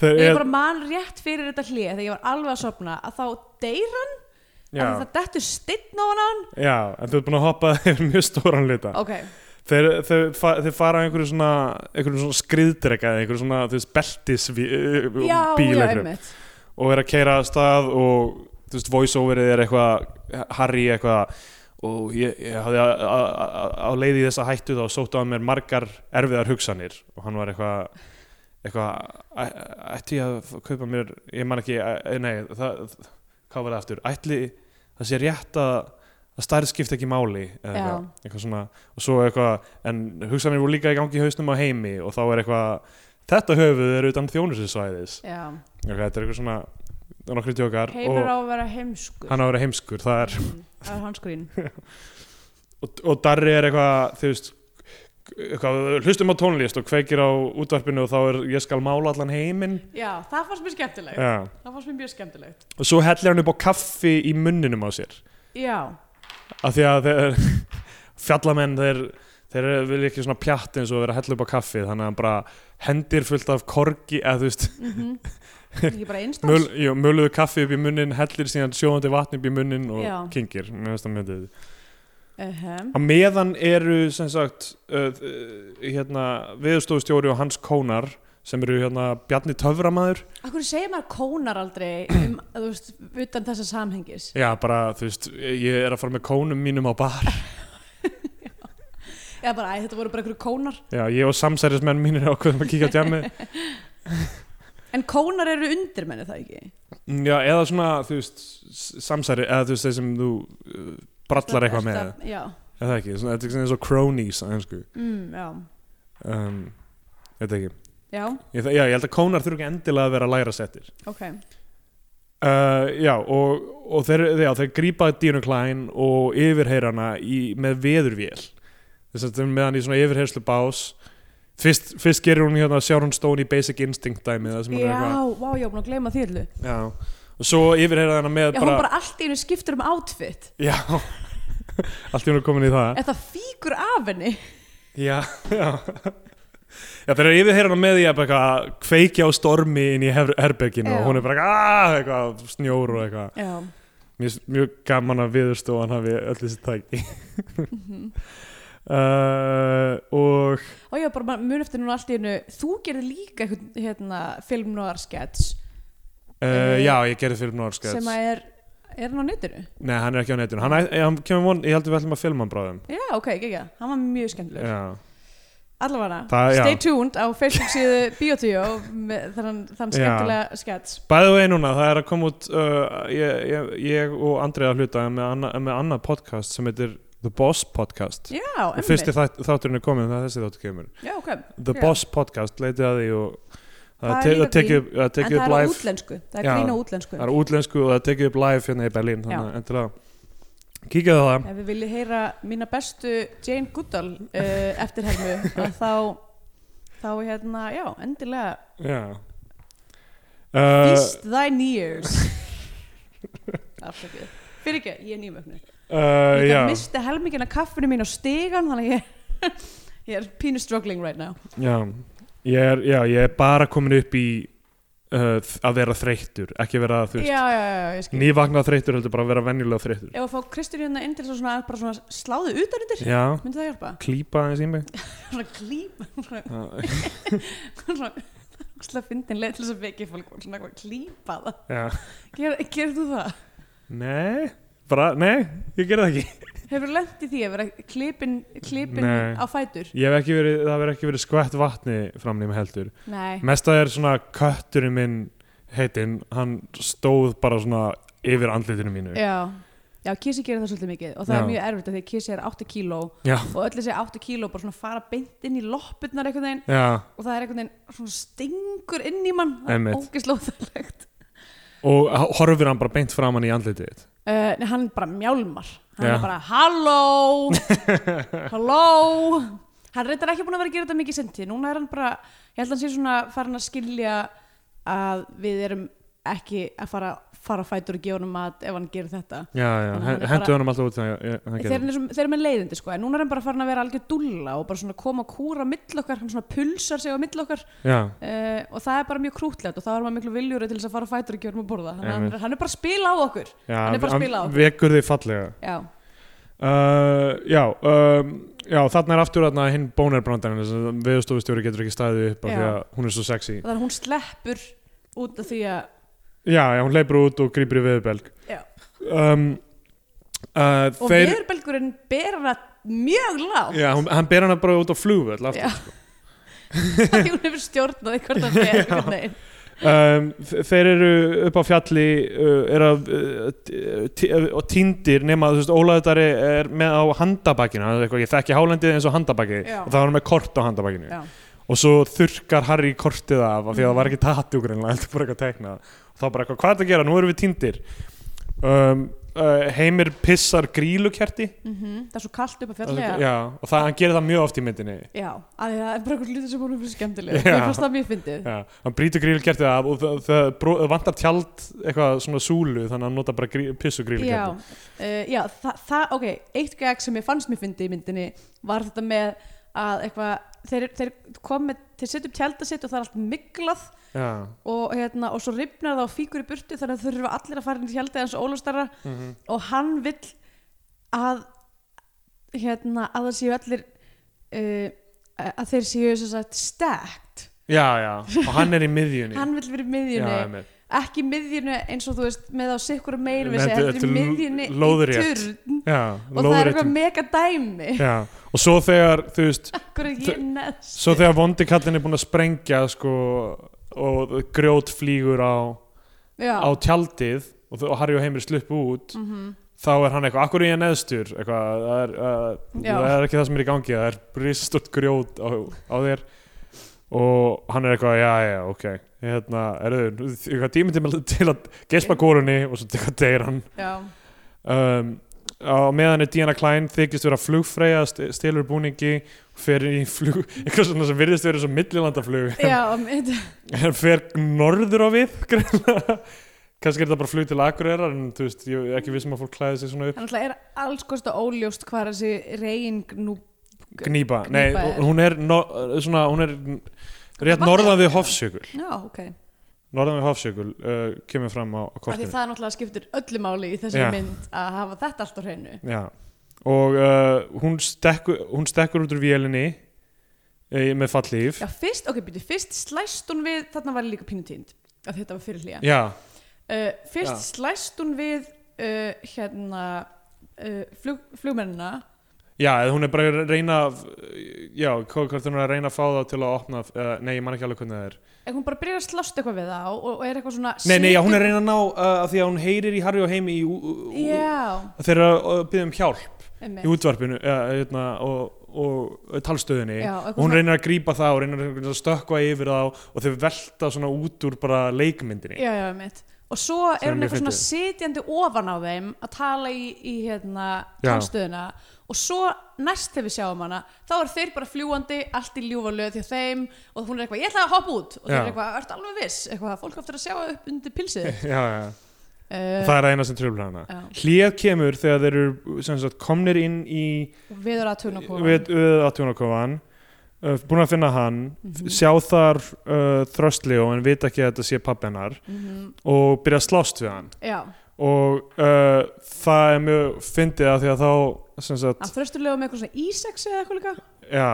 þeir ég er, bara man rétt fyrir þetta hlið þegar ég var alveg að sopna að þá deyr hann að það dettur stinn á hann. Já, en þú ert búin að hoppa mjög stóran lita ok, þeir, þeir, þeir fara á einhverju svona svona skriðdrega eða einhverju svona, veist, beltis já, já, og er að keira að stað og þú veist, voice-overið er eitthvað Harry eitthvað og ég, ég hafði að- að- að- á leiði þessa hættu þá sóttu á mér margar erfiðar hugsanir. Og hann var eitthvað eitthvað, ætti ég að kaupa mér, ég man ekki nei, það, hvað var það aftur? Ætli, það sé rétt að að stærð skipta ekki máli eitthvað, eitthvað svona, og svo eitthvað en hugsanir voru líka í gangi í hausnum á heimi og þá er eitthvað, þetta höfuð er utan okay, þetta er eitthvað svona nokkri tjókar Heimir á að vera heimskur. hann á að vera heimskur það er, Mm, Það er hans grín. Og, og Darri er eitthvað þú veist eitthvað, hlustum á tónlist og kveikir á útvarpinu og þá er ég skal mála allan heiminn. Já, það fannst mér skemmtilegt. Já. Það fannst mér mjög skemmtilegt. Og svo hellir hann upp á kaffi í munninum á sér. Já, af því að þeir, fjallamenn þeir, þeir vilja ekki svona pjatt eins og vera að hella upp á kaffi þannig að hann bara hendir fullt af korgi eða þú veist, bara einstans möl, jú, möluðu kaffi upp í munnin hellir síðan sjóðandi vatn upp í munnin og Já. kingir mér finnst það mjög döð. uh á meðan eru sem sagt uh, uh, hérna, viðstofustjóri og hans kónar sem eru hérna Bjarni Töframæður Akkur segir maður kónar aldrei um, þú veist, utan þessa samhengis? Já bara þú veist ég er að fara með kónum mínum á bar. Já, bara, æ, þetta voru bara einhverju kónar. Já ég og samsærismenn mínir ákveðum að kíkja á djamið En kónar eru undirmenni það ekki? Já, eða svona, þú veist, samsæri, eða þú veist, þeir sem þú uh, brallar eitthvað með, Ertu að- Já, eða ekki, svona, þetta er svona eins og cronies á ennsku, mm, já, um, þetta ekki. Já, Ég, já, ég held að kónar þurfa ekki endilega að vera læra settir. ok Uh, já, og, og þeir, já, þeir grípa Dínu Klein og yfirheyrana í, með veðurvél. Þess að þeir eru með hann í svona yfirheyrslu bás. Fyrst, fyrst gerir hún hérna Sharon Stone í Basic Instinct er Já, vá, ég var búin að gleyma því allu Já, og svo yfirheyra hana með Já, hún bara, bara allt í einu skiptur um outfit já, allt í er komin í það. En það fíkur af henni Já, já Já, þeir eru yfirheyra hana með því að bara kveikja á stormi inn í her herberginu Já. og hún er bara eitthvað, "Ah", eitthvað snjór og eitthvað. Já, finnst mjög gaman að viðurstofan hafi öll þessi tæki. Uh, og og ég var bara mun eftir núna allt í einu Þú gerði líka hérna, film noir sketch. Uh, já, ég gerði fyrir Norskets sem að er, er hann á netinu? Nei, hann er ekki á netinu. Hann, hann kemur von, ég heldur við ætlum að filma hann bráðum. Já, ok, ekki, ekki, hann var mjög skemmtilegur. Já, Allavega, stay tuned á Facebook síðu með þann, þann skemmtilega sketch. Bæðu vegi núna, það er að koma út uh, ég, ég, ég og Andrea hluta með, anna, með annað podcast sem heitir The Boss Podcast. Já, og fyrsti þátt, þátturinn er komin það er þessi þáttur kemur. Já, ok, The Já. Boss Podcast, leitið að því og Það er tekið upp- það en það er live. útlensku. Það er Já. grín á útlensku. Það er útlensku og það tekið upp live hérna í Berlín þannig að endilega. kíkjaðu á það. Ef við viljið heyra mína bestu Jane Goodall uh, eftirhermu að þá þá hérna, já, endilega. Já. Uh, Feast thine ears. Afsakið. Fyrir ekki, ég er nýmögnu uh, Ég misti helmingina kaffinu mín á stegan þannig að ég, ég er pínu struggling right now. Já. Ég er, já, ég er bara komin upp í uh, að vera þreyttur ekki vera, þú veist, nývaknað þreyttur heldur bara að vera venjulega þreyttur. Ef að fá Kristur hérna inn til þess að bara svona sláðu utan undir Já, Myndi það hjálpa? klípa aðeins í mig. Svona klíp Svona, svona Svona fyndin leið til þess að vekja fólk Svona klípa það. Ger, Gerir þú það? Nei, bara, nei, ég gerði það ekki Hefur lent í því að vera klipin, klipin á fætur? Ég hef ekki verið, það hefur ekki verið skvett vatni fram nýjum heldur. Nei. Mesta er svona kötturinn minn heitinn, hann stóð bara svona yfir andlitinu mínu. Já, já Kissi gerir það svolítið mikið og það Já. er mjög erfitt að því að Kissi er 8 kíló Já, og öll þessi 8 kíló bara svona fara beint inn í loppurnar veginn já. og það er einhvern veginn svona stingur inn í mann. Það er ógislóðalegt Og horfir hann bara beint fram hann í andlitið þitt? uh, Nei, hann bara mjálmar hann Já. er bara halló. Halló. Hann reyndar ekki búin að vera að gera þetta mikið senti núna er hann bara, ég held að hann sé svona farin að skilja að við erum ekki að fara fara á fætur og gefa hann mat ef hann gerir þetta. Já, já, að hendur hann alltaf út þeir, eru, þeir eru með leiðindi sko en núna er hann bara farin að vera algjör dúlla og bara svona koma og kúra á milli okkar, hann svona pulsar sig á milli okkar. Já, uh, og það er bara mjög krútlegt og þá er maður miklu viljúri til þess að fara á fætur og gefa hann að borða. Að hann, er- hann er bara að spila á okkur. Já Hann er bara að spila á okkur. vekur þig fallega. Já, uh, Já, um, já þarna er aftur þarna hinn að viðstofustjóri getur ekki staðið upp af því að hún er svo sexy. Þannig að hún sleppur út af því að Já, já, hún leipur út og grýpur í Já. um, uh, og Þeir veðurbelgurinn ber hana mjög lág Já, hún, hann ber hana bara út á Já. því hún hefur stjórnaði hvort það fer einhvern veginn. um, þe- þeir eru upp á fjalli uh, er að uh, uh, og týndir nema þú veist Ólaðutari er með á handabakinu hann er þekki hálendið eins og handabaki Já. og það var hann með kort á handabakinu Já. og svo þurkar Harry kortið af af því að það var ekki tattu greinlega heldur bara eitthvað teiknað þá bara eitthvað, hvað er þetta að gera, nú erum við týndir. Um, uh, Heimir pissar grílukerti mm það er svo kallt upp að fjalla já, og það, hann gerir það mjög oft í myndinni. Já, að það er bara eitthvað lítið sem hún er skemmtileg. Já. Ég fannst það mjög fyndið. Já, hann brýtur grílukertið af og það, það, bró- það vantar tjald eitthvað svona súlu þannig að hann nota bara grí, pissu Já, grílukerti uh, já það, það, ok, eitt gag sem ég fannst mér fyndið í myndinni var þetta með að eitthvað, þeir, þeir komið að setja upp tjálta sitt og það er allt miklað Já, og, hérna, og svo ripnar það og fíkur í burtu þannig að þurfa allir að fara inn í tjaldið hans ólastara mhm. og hann vill að hérna, að það séu allir uh, að þeir séu sagt stacked. Já, já, og hann er í miðjunni. Hann vill vera í Já, miðjunni einmitt. ekki miðjunni eins og þú veist með á sikkur meira Nei, við segja, þetta er miðjunni í turn. Já, og það er eitthvað mega dæmi. Já, og svo þegar, þú veist svo þegar vondi kallin er búin að sprengja sko, og grjót flýgur á, á tjaldið og, og Harry og Heimir sluppu út mhm, þá er hann eitthvað, akkur er ég neðstur? Eitthvað, það er, uh, það er ekki það sem er í gangi það er risastort grjót á, á þér. Og hann er eitthvað, já, já, ok hérna, er þau, eitthvað tími til, til að gespa kórunni og svo eitthvað deyr hann. Um, á meðan er Diana Klein þykist vera flugfreyja, st- stelur búningi fer í flug, eitthvað svona sem virðist vera svo millilandaflug. Já mynd- en fer norður á við kannski er þetta bara flug til Akureyrar en þú veist, ég er ekki vissum að fólk klæði sig svona upp. Þannig að er alls kosta óljóst hvað þessi reyn nú Gnýpa, nei, er. hún er no, svona, hún er rétt norðan við Hofsjökul. Já, ok. Norðan við Hofsjökul uh, kemur fram á, kortinu. það náttúrulega skiptir öllu máli í þessari Já. mynd að hafa þetta allt á hreinu. Já. Og uh, hún, stekkur, hún stekkur út úr vélinni uh, með fallíf Já, fyrst, ok, byrju, fyrst slæst hún við þarna var líka pínutínd að þetta var fyrir hlýja Já, uh, Fyrst Já. slæst hún við uh, hérna uh, flug, flugmennina. Já, eða hún er bara að reyna já, hvað hvort hún er að reyna að fá það til að opna, uh, nei, ég man ekki alveg hvernig það er. En hún bara byrjar að slást eitthvað við þá og, og er eitthvað svona Nei, nei, já, hún er að reyna að ná uh, að því að hún heyrir í Harry og Heimi í, ú- ú- Já, þeir eru að byggja um hjálp einmitt. í útvarpinu uh, hérna, og, og talstöðinni. Já, og hún reynir að grípa það og reynir að stökkva yfir þá og þau velta svona út úr bara leikmyndinni. Já, já, einmitt. Og svo er hún er eitthvað svona sitjandi ofan á þeim að tala í, í hérna, Já. talstöðuna og svo næst þegar við sjáum hana þá er þeir bara fljúandi, allt í ljúfa löð því þeim og hún er eitthvað, ég ætla að hoppa út. Og þeir eru eitthvað, ertu alveg viss? Eitthvað, fólk áttur að sjá upp undir pilsið já, já, uh, það er að eina sem tröfla hana. Já. hlið kemur þegar þeir eru sagt, komnir inn í viður að tuna koma við, við atjónakofan uh, búin að finna hann. Mhm. sjá þar uh, þröstli og en vita ekki að þetta sé pappi hennar. Mhm. og byrja að slást við hann. Já, og uh, það er mjög fyndið að því að þá þröstulegu með eitthvað svona ísex eða eitthvað líka? Já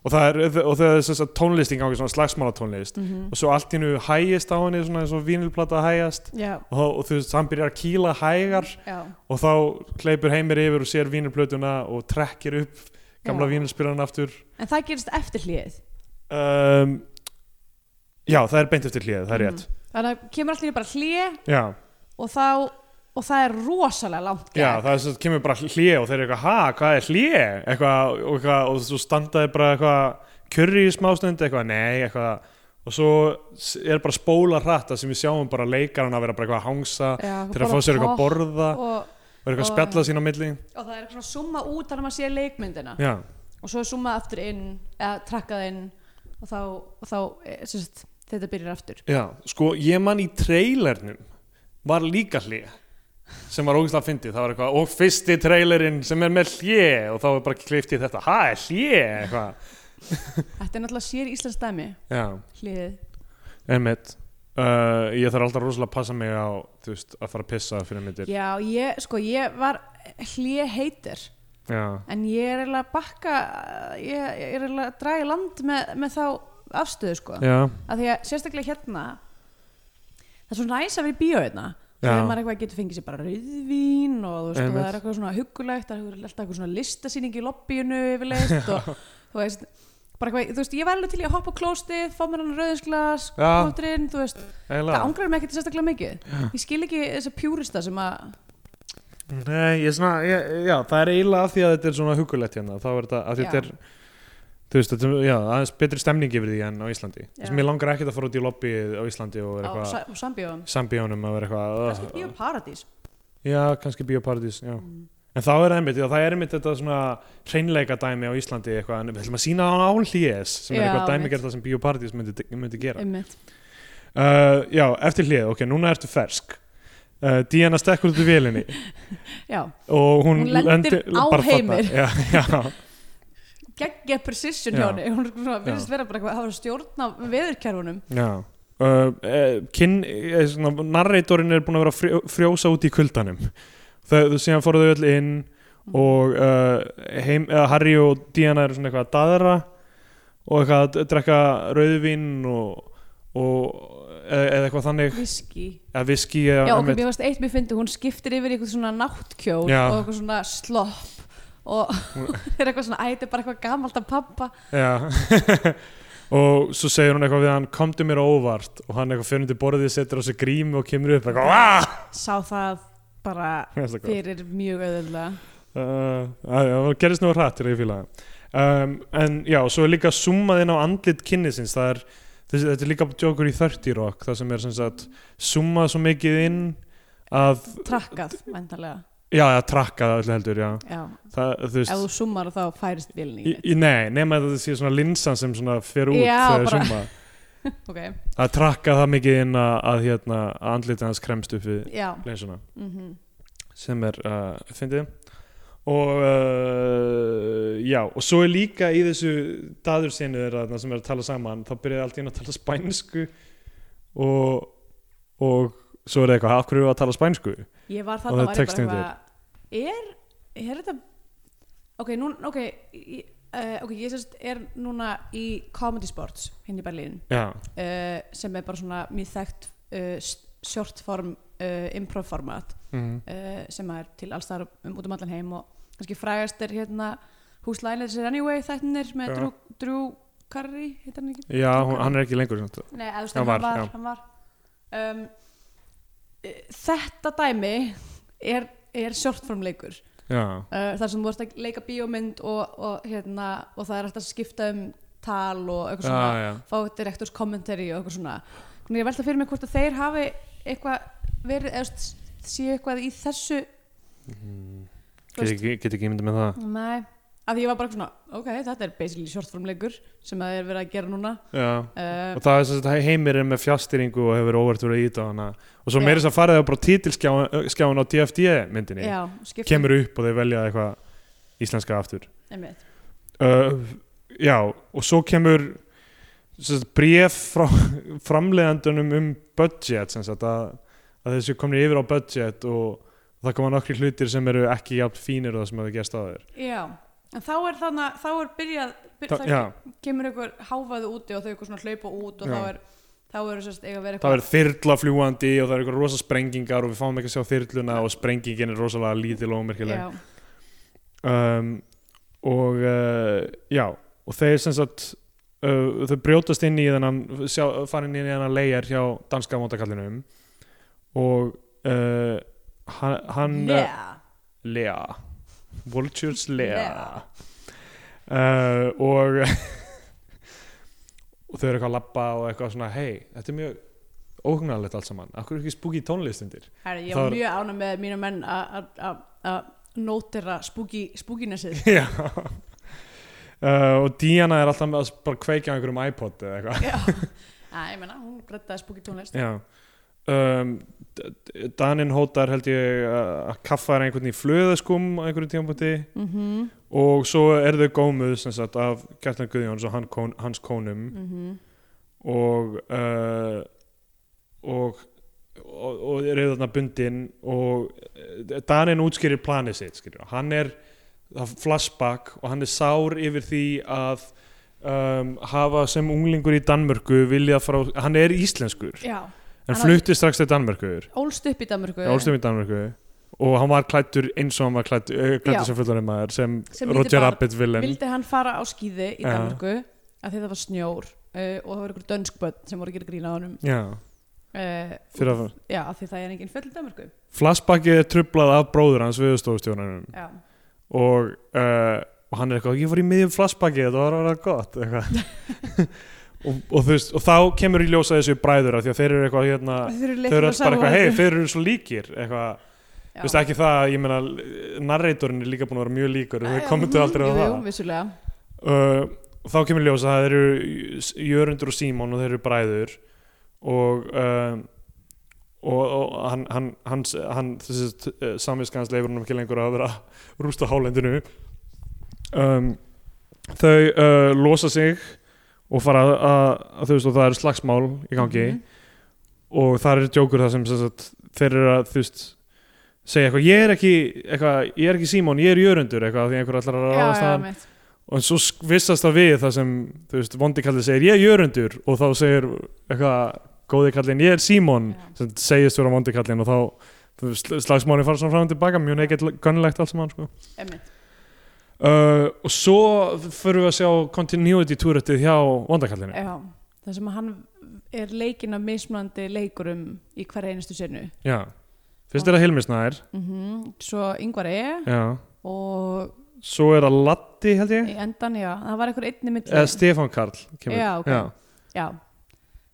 og það er, og það er sem sagt, tónlist í gangi svona slagsmála tónlist mm og svo allt í nú hægist á henni svona eins og vínilplata hægast. Já, og, og þú veist, hann byrjar að kýla hægar já, og þá kleipur heimir yfir og sér vínilplötuna og trekkir upp gamla Já. vínilspyrann aftur. En það gerist eftir hlið um, já, það er beint eftir hlið, það er rétt. Þannig að kemur allir bara hlið já, og þá og það er rosalega langt já, gag. það er kemur bara hlið og þeir eru eitthvað, ha, hvað er hlið eitthvað, og, eitthvað, og svo standaði bara eitthvað kjörri í smástönd eitthvað, nei, eitthvað og svo er bara spóla hratt það sem við sjáum bara leikaran að vera bara eitthvað að hangsa Já, til að fá sér eitthvað að borða og, og eitthvað að spjalla sín á milli. Og það er eitthvað svona summa út að maður sé leikmyndina. Já, og svo er summað aftur inn eða trakkað inn og þá, og þá sem sagt, þetta byrjar aftur. Já, sko, ég man í trailernum var líka hlið sem var ógæslega fyndið, það var eitthvað og fyrsti trailerinn sem er með hlið og þá er bara kliftið þetta, ha, er hlið eitthvað, þetta er náttúrulega sér íslensk dæmi. Já. Hliðið Einmitt. Uh, Ég þarf alltaf rosalega að passa mig á þú veist, að fara að pissa fyrir myndir. Já, ég, sko, ég var hlið heitir Já, en ég er eiginlega að bakka ég, ég er eiginlega að draga í land með, með þá afstöðu sko. Já, að því að sérstaklega hérna það er svo næs að vera í bíó hérna. Þegar maður eitthvað getur fengið sér bara rauðvín og þú veist, það er eitthvað svona huggulegt það er alltaf eitthvað svona listasýning í lobbyinu yfirleitt og þú veist bara eitthvað, þú veist, ég var alveg til í að hoppa á klóstið fá mér hann rauðinsglas, Já. klótturinn þú veist, það eiginlega ángrar mig ekkert sérstaklega mikið. Ég skil ekki þessa pjúrista sem að Nei, ég er svona, ég, já, það er eiginlega af því að þetta er svona hugulegt hérna þá er þetta, að Já. þetta er þú veist, þetta, er- já, aðeins betri stemning yfir því en á Íslandi þess að mér langar ekkert að fara út í lobbyið á Íslandi og vera á eitthvað Sa- Sambíóum sambíónum að vera eitthvað kannski bíóparadís já, kannski bíóparadís, já mm. En þá er einmitt, það er einmitt þetta svona hreinleika dæmi á Íslandi eitthvað, en við ætlum að sína á áhlýjes sem er Já, eitthvað dæmi einmitt. gerða sem Bíóparadís myndi, myndi gera. einmitt Uh, já, eftir hlið, ok, núna ertu fersk. Uh, Díana stekkur út í vélinni já, og hún, lendir á. Heimir. Já, já, geggja precision Já. hjá henni hún virðist vera bara eitthvað að hafa stjórn á veðurkerfunum. Uh, eh, eh, narratorinn er búin að vera frjó, frjósa út í kuldanum. Þau, síðan fóru þau öll inn og uh, heim, eða Harry og Diana eru svona eitthvað að daðra og eitthvað að drekka rauðvín og, og eða, eða eitthvað þannig viski eða viski já, ok, einmitt. mér varst eitt mér fyndi, hún skiptir yfir eitthvað svona náttkjól Já. og eitthvað svona slopp og er eitthvað svona, æ, þetta er bara eitthvað gamalt að pappa Já. Og svo segir hún eitthvað við hann komdu mér óvart. Og hann eitthvað fyrir undir borðið setur á sig grími og kemur upp eitthvað sá það bara það fyrir mjög auðvöldlega uh, það gerist nú rætt til að ég fíla það. Um, en já, svo er líka summað inn á andlit kynnisins. Það er, þetta er líka djókur í 30 rock það sem er sem sagt summað svo mikið inn að trakkað, væntanlega já, að trakka öllu heldur, já. Já, það, þú ef veist þú summar þá færist vilni í, í, nei, nema að það sé svona linsan sem svona fer út Já, þegar bara- summa ok, að trakka það mikið inn að, að hérna, að andlitið hans kremst upp við já. linsuna mm sem er uh, fyndið. Og uh, já, og svo er líka í þessu daður sinu þeirra þarna sem er að tala saman þá byrjaði allt í einu að tala spænsku og, og svo er það eitthvað, af hverju er að tala spænsku Ég var þarna það var ég bara eitthvað er, er þetta ok, nú, ok ég, uh, ok, ég sérst er núna í Comedy Sports hinn í Berlín uh, sem er bara svona mjög þekkt uh, short form uh, improv format mm, sem er til alls þar um út um allan heim og kannski frægast er hérna Whose Line Is It Anyway þættinir með. Drew, Drew Carey, heitir hann ekki? já hún, hann er ekki lengur. Nei, eða þú veist, Hann var, hann var. Um, eh, Þetta dæmi er, er shortformleikur. Já, uh, þar sem þú vorst að leika bíómynd og, og, hérna, og það er hægt að skipta um tal og eitthvað já, svona já. fá direktors commentary og eitthvað svona. Þannig ég velta fyrir mig hvort að þeir hafi eitthvað verið, eða séu eitthvað í þessu Þú get ekki, get ekki myndið með það? Nei, af því ég var bara svona ok, þetta er basically shortformleikur sem það er verið að gera núna. Uh, og það er þess að heimir er með fjastýringu og hefur óvart verið að íta hana og svo þess að fara það bara títilskjáin á DFD myndinni. Já, kemur upp og þeir velja eitthvað íslenska aftur. Uh, já og svo kemur bréf frá framleiðandunum um budget sem sagt, að, að þessu komni yfir á budget og það koma nokkri hlutir sem eru ekki jafn fínir og það sem hefur gerst á þeir Já, en þá er þannig þá er byrjað, byr, Þa, það já, kemur einhver háfaðu úti og þau eitthvað svona hlaupa út og Já. þá er þá er sérst eiga að vera það eitthvað er þyrla fljúandi og það er eitthvað rosa sprengingar og við fáum ekki að sjá þyrluna og sprengingin er rosalega lítil og ómerkileg Já, um, og uh, já og þeir sem sagt uh, þau brjótast inn í þennan sjá, farin inn í þennan leir hjá danska mótakallinum og uh, hann, hann yeah. Lea Vultures Lea Lea. uh, og og þau eru eitthvað að labba og eitthvað svona hei, þetta er mjög óhugnarlegt allt saman, akkur er ekki spooky tónlist undir? Herri, ég var mjög ána með mínu menn að- nótera spooky, spookinessið. Já. Uh, og Diana er alltaf með að bara kveikja á einhverjum iPod eða eitthvað. Já, Æ, ég menna, hún brettaði spooky tónlist. Já um, Danin hótar held ég að kaffa er einhvern í flöðaskum á einhverjum tímapunkti. Mm og svo er þau gómuð sem sagt af Kjartan Guðjóns og hann, hans kónum -hmm. og uh, og og, og er þarna bundin og eh, Danin útskýrir planið sitt skýrir. hann er er flashback og hann er sár yfir því að um, hafa sem unglingur í Danmörku vilja frá, hann er íslenskur. Já, en Hann- flutti strax til Danmörkur ólst upp í Danmörku. Álstum í Danmörku. Og hann var klættur eins og hann var klættur, Já. klættur sem fullanum maður sem, Sem Roger. Rabbit villain. Vildi hann fara á skíði í. Danmörku að því það var snjór uh, og það var einhver dönsk börn sem voru að gera grína á honum. Já, uh, fyrir að Já, af því það er engin fjöll í Danmörku. Flashbackið er trublað af bróður hans viðstofustjónanum Já, og uh, og hann er eitthvað, ég fór í miðjum flassbaki þetta var að vera gott. og, og, veist, og þá kemur í ljósa þessu bræður af því að þeir eru eitthvað hérna, þeir eru alls bara eitthvað, hei, þeir eru svo líkir. Eitthvað, þú veist ekki það ég meina, narratorinn er líka búin að vera mjög líkur þau kommentu aldrei á það. uh, og þá kemur í ljós að það eru Jörundur og Símon og þeir eru bræður og uh, og, og hann hann, hans, hann þessi uh, samviskans leifur hann ekki lengur að vera að rústa hálendinu. Um, þau uh, losa sig og fara að, að, þú veist og það eru slagsmál í gangi Mhm. og það er djókur það sem, sem sagt, þeir eru að þú veist segja eitthvað, ég er ekki eitthvað, ég er ekki Símon, ég er Jörundur eitthvað, því einhver allar að ráðast já, að hann mitt og svo vissast það við það sem þú veist, vondi kallið segir ég er Jörundur og þá segir eitthvað góði kallin ég er Símon Já. sem segist vera vondi kallin og þá þú veist, slagsmáli fara svona fram og tilbaka mjög neikett gunnlegt allt saman sko. Einmitt. Uh, og svo förum við að sjá continuity túröttið hjá vondakallinu Já, það sem að hann er leikinn af mismunandi leikurum í hverja einustu sinu já, fyrst er það Hilmisnær mm Svo Yngvar E. Já, og svo er það Latti held ég. Í endan, já, það var einhver einni milli. Eða Stefán Karl. Já, ok. Já,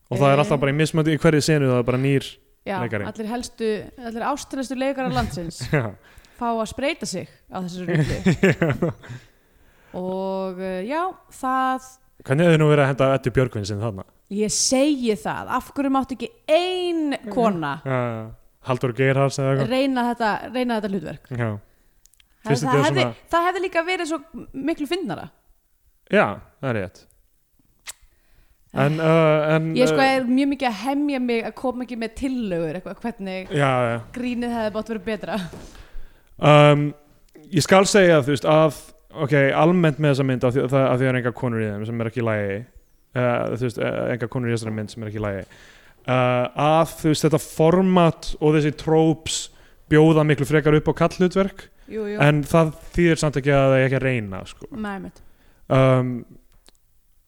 og það er Eh. alltaf bara í mismöndi í hverju senu það er bara nýr já, Leikari. allir helstu allir ástæðastu leikara landsins. Já, fá að spreita sig á þessu rullu og uh, já, það hvernig hefur nú verið að henda Eddu Björgvin sinn þarna? Ég segi það, af hverju máttu ekki ein kona Já, já. Haldur Geirhals eða eitthvað? reyna þetta, reyna þetta hlutverk? Já, það, Finnst það, þetta hefði, svona- það hefði líka verið svo miklu fyndnara. Já það er rétt. En, uh, en ég sko uh, er mjög mikið að hemja mig að koma ekki með tillögur eitthvað, hvernig Já, já. grínið hefði bátt verið betra um, Ég skal segja þú veist að Ok, almennt með þessa mynd af því, því það er enga konur í þeim sem er ekki í lagi uh, Þú veist, uh, enga konur í þessari mynd sem er ekki í lagi uh, Að þú veist, þetta format og þessi tróps bjóða miklu frekar upp á kallhlutverk jú, jú, En það þýðir samt ekki að það er ekki að reyna sko. um,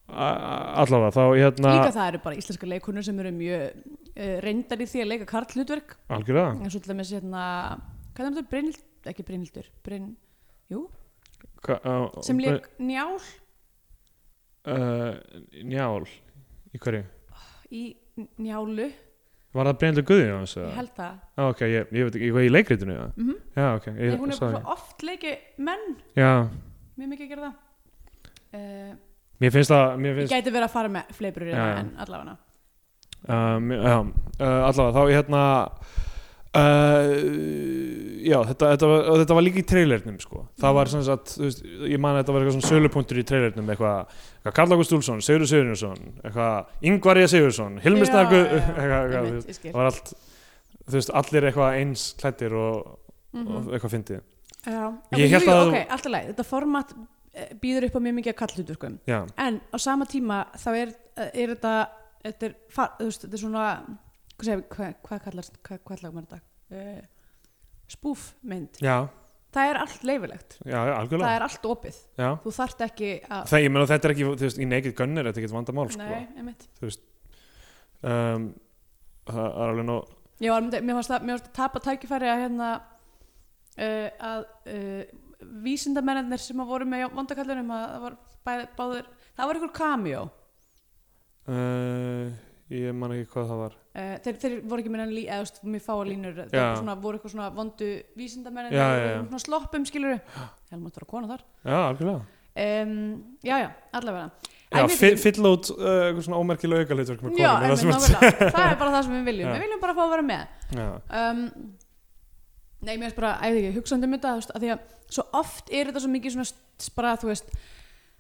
Allavega, þá hérna líka það eru bara íslenska leikunur sem eru mjög uh, reyndar í því að leika karl hlutverk Algjörlega. Eins og til dæmis hérna hvað er þetta, Brynhild, ekki Brynhildur Bryn, jú, Hva, uh, sem leik njál. Uh, Njál Í hverju? í njálu, Var það Bryndur Guðjóns? ég held það. Ah, ok, ég, ég veit ekki, í leikritinu eða? mm Já, ok, ég, hún er bara oft leiki menn. Já, mjög mikið að gera það. Uh, mér finnst það Mér ég finnst, gæti verið að fara með fleibrur Já, já. en allavega já, allavega, þá hérna uh, Já, þetta, þetta, var, þetta var líka í trailernum, sko. Það var sem sagt, veist, ég man að þetta var eitthvað svona sölupunktur í trailernum eitthvað, eitthvað Karl Sigurðursson eitthvað, Ingvarja Sigurðsson, eitthvað, eitthvað, Einmitt, veist, ég skil. það var allt þú veist, allir eitthvað eins klættir og, Mhm. og eitthvað fyndið. Já, Ég jú, að- ok, alltaf leið, þetta format eh, býður upp á mjög mikið að kallhluturkum Já, en á sama tíma þá er, eh, er þetta þetta er, þetta er svona hvað segir, hvað, hvað kallar hvað, kallar maður þetta uh, spúfmynd, já, það er allt leifilegt já, það er allt opið, Já, þú þarft ekki að það, ég meina þetta er ekki, þú veist, í Gun er þetta ekki vandamál, sko. Nei, einmitt. Um, það er alveg nóg var, mér fannst það, mér fannst að tapa tækifæri að hérna uh, að uh, vísindamennir sem að voru með vondakallunum að það var bæð, báður það var ykkur cameo. Uh, ég man ekki hvað það var. Uh, þeir, þeir voru ekki með enn lí, eða mér fáa línur. Var svona, voru eitthvað svona vondu vísindamenn Já, já, já. svona sloppum skilur helmáttur að kona þar. Já, algjörlega. Um, já, já, allavega. Fyll út uh, eitthvað svona ómerkilega með já, einmitt, nákvæmlega. það er bara það sem við viljum. Við viljum bara fá að vera með. Um, nei, mér finnst bara, æði ekki, hugsandi um þetta að því að svo oft er þetta svo mikið svona bara, þú veist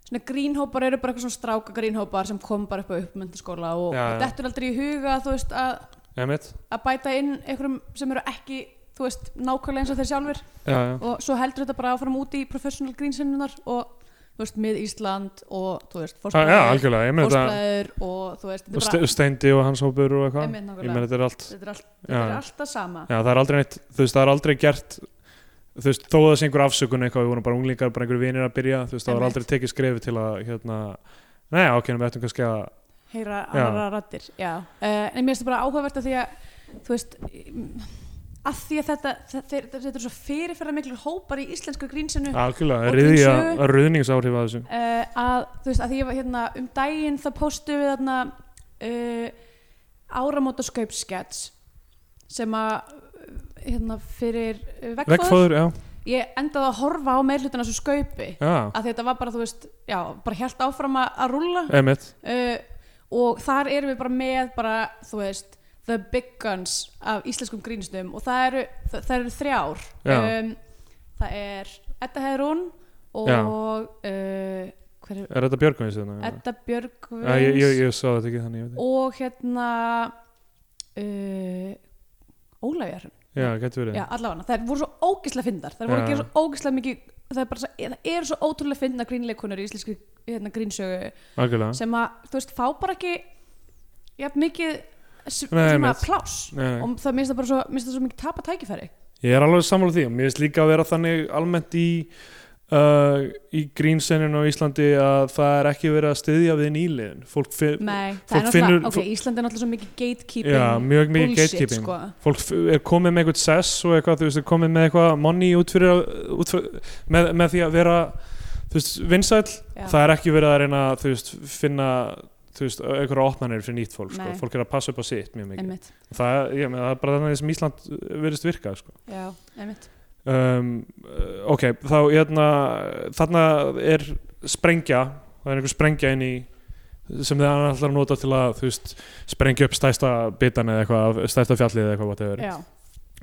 svona grínhópar eru bara eitthvað svona stráka grínhópar sem kom bara upp á uppmyndaskóla og, Já, já. dettur aldrei í huga þú veist, að, ég mitt að bæta inn einhverjum sem eru ekki þú veist, nákvæmlega eins og þeir sjálfur Já, já, og svo heldur þetta bara áfram út í professional grínsinnunar og þú veist, mið Ísland og þú veist, ah, já, algjörlega Ég meina þetta og þú veist, og þetta er Ste- bara Steindi og hans hópur og eitthvað Einmitt, Ég nákvæmlega. meina þetta er allt þetta er, allt, Já, þetta er já. alltaf sama Já, það er aldrei neitt, þú veist, það er aldrei gert þú veist, þó að það sé einhver afsökun eitthvað, við vorum bara unglingar, bara einhver vinir að byrja þú veist, það var Einmitt. aldrei tekið skrefi til að hérna, neða, ok, við ættum kannski að heyra Já. aðra rattir já. Uh, en mér finnst það bara áhugavert að því að þú veist að því að þetta, þetta, þetta, þetta er svo fyrirferða miklu hópar í íslensku grínsinu algjörlega, Og riðja, grínsögu. ruðningsáhrif að þessu uh, að þú veist að því ég var hérna um daginn það postu við þarna uh, áramóta skaupskets sem að hérna fyrir uh, vegfóður ég endaði að horfa á meirhlutina svo skaupi að þetta var bara þú veist já, bara helt áfram að, að emitt uh, og þar erum við bara með bara þú veist the big guns af íslenskum grínstum og það eru, það, það eru þrjár. Já. um, það er Edda Heðrún og uh, er Er þetta Björgvins? Edda Björgvins Já, ég, ég, ég sá þetta ekki þannig og hérna uh, Ólafjarn Já, getur verið. Já, allavega, það voru svo ógislega fyndar það voru Já. að gera svo ógislega mikið það er, bara, svo- það er svo ótrúlega fyndna grínleikunur í íslenski hérna, grínsögu Algjörlega. sem að, þú veist, fá bara ekki jafn mikið svona nei. og það minnst það bara svo, minnst það svo mikið tapa tækifæri. Ég er alveg sammála því og mér finnst líka að vera þannig almennt í uh, í grínseninu á Íslandi að það er ekki verið að styðja við nýliðin. Fólk, Nei, fólk finnur ok, fólk, Ísland er náttúrulega svo mikið gatekeeping já, mjög mikið bullshit, gatekeeping. sko. fólk er komið með eitthvað sess og eitthvað, þú veist, er komið með eitthvað money út fyrir, út fyrir með, með því að vera þú veist, vinsæll, Já. það er ekki verið að reyna þú veist, finna þú veist, einhverja opnanir fyrir nýtt fólk, sko. Fólk er að passa upp á sitt mjög mikið. Það, ég, með, það er bara þannig sem Ísland verðist virka, sko. Já, um, uh, ok, þá hérna, þarna er sprengja það er einhver sprengja inn í sem þið ætlar að nota til að veist, sprengja upp stæsta bitan eða eitthvað, stæsta fjallið eða eitthvað.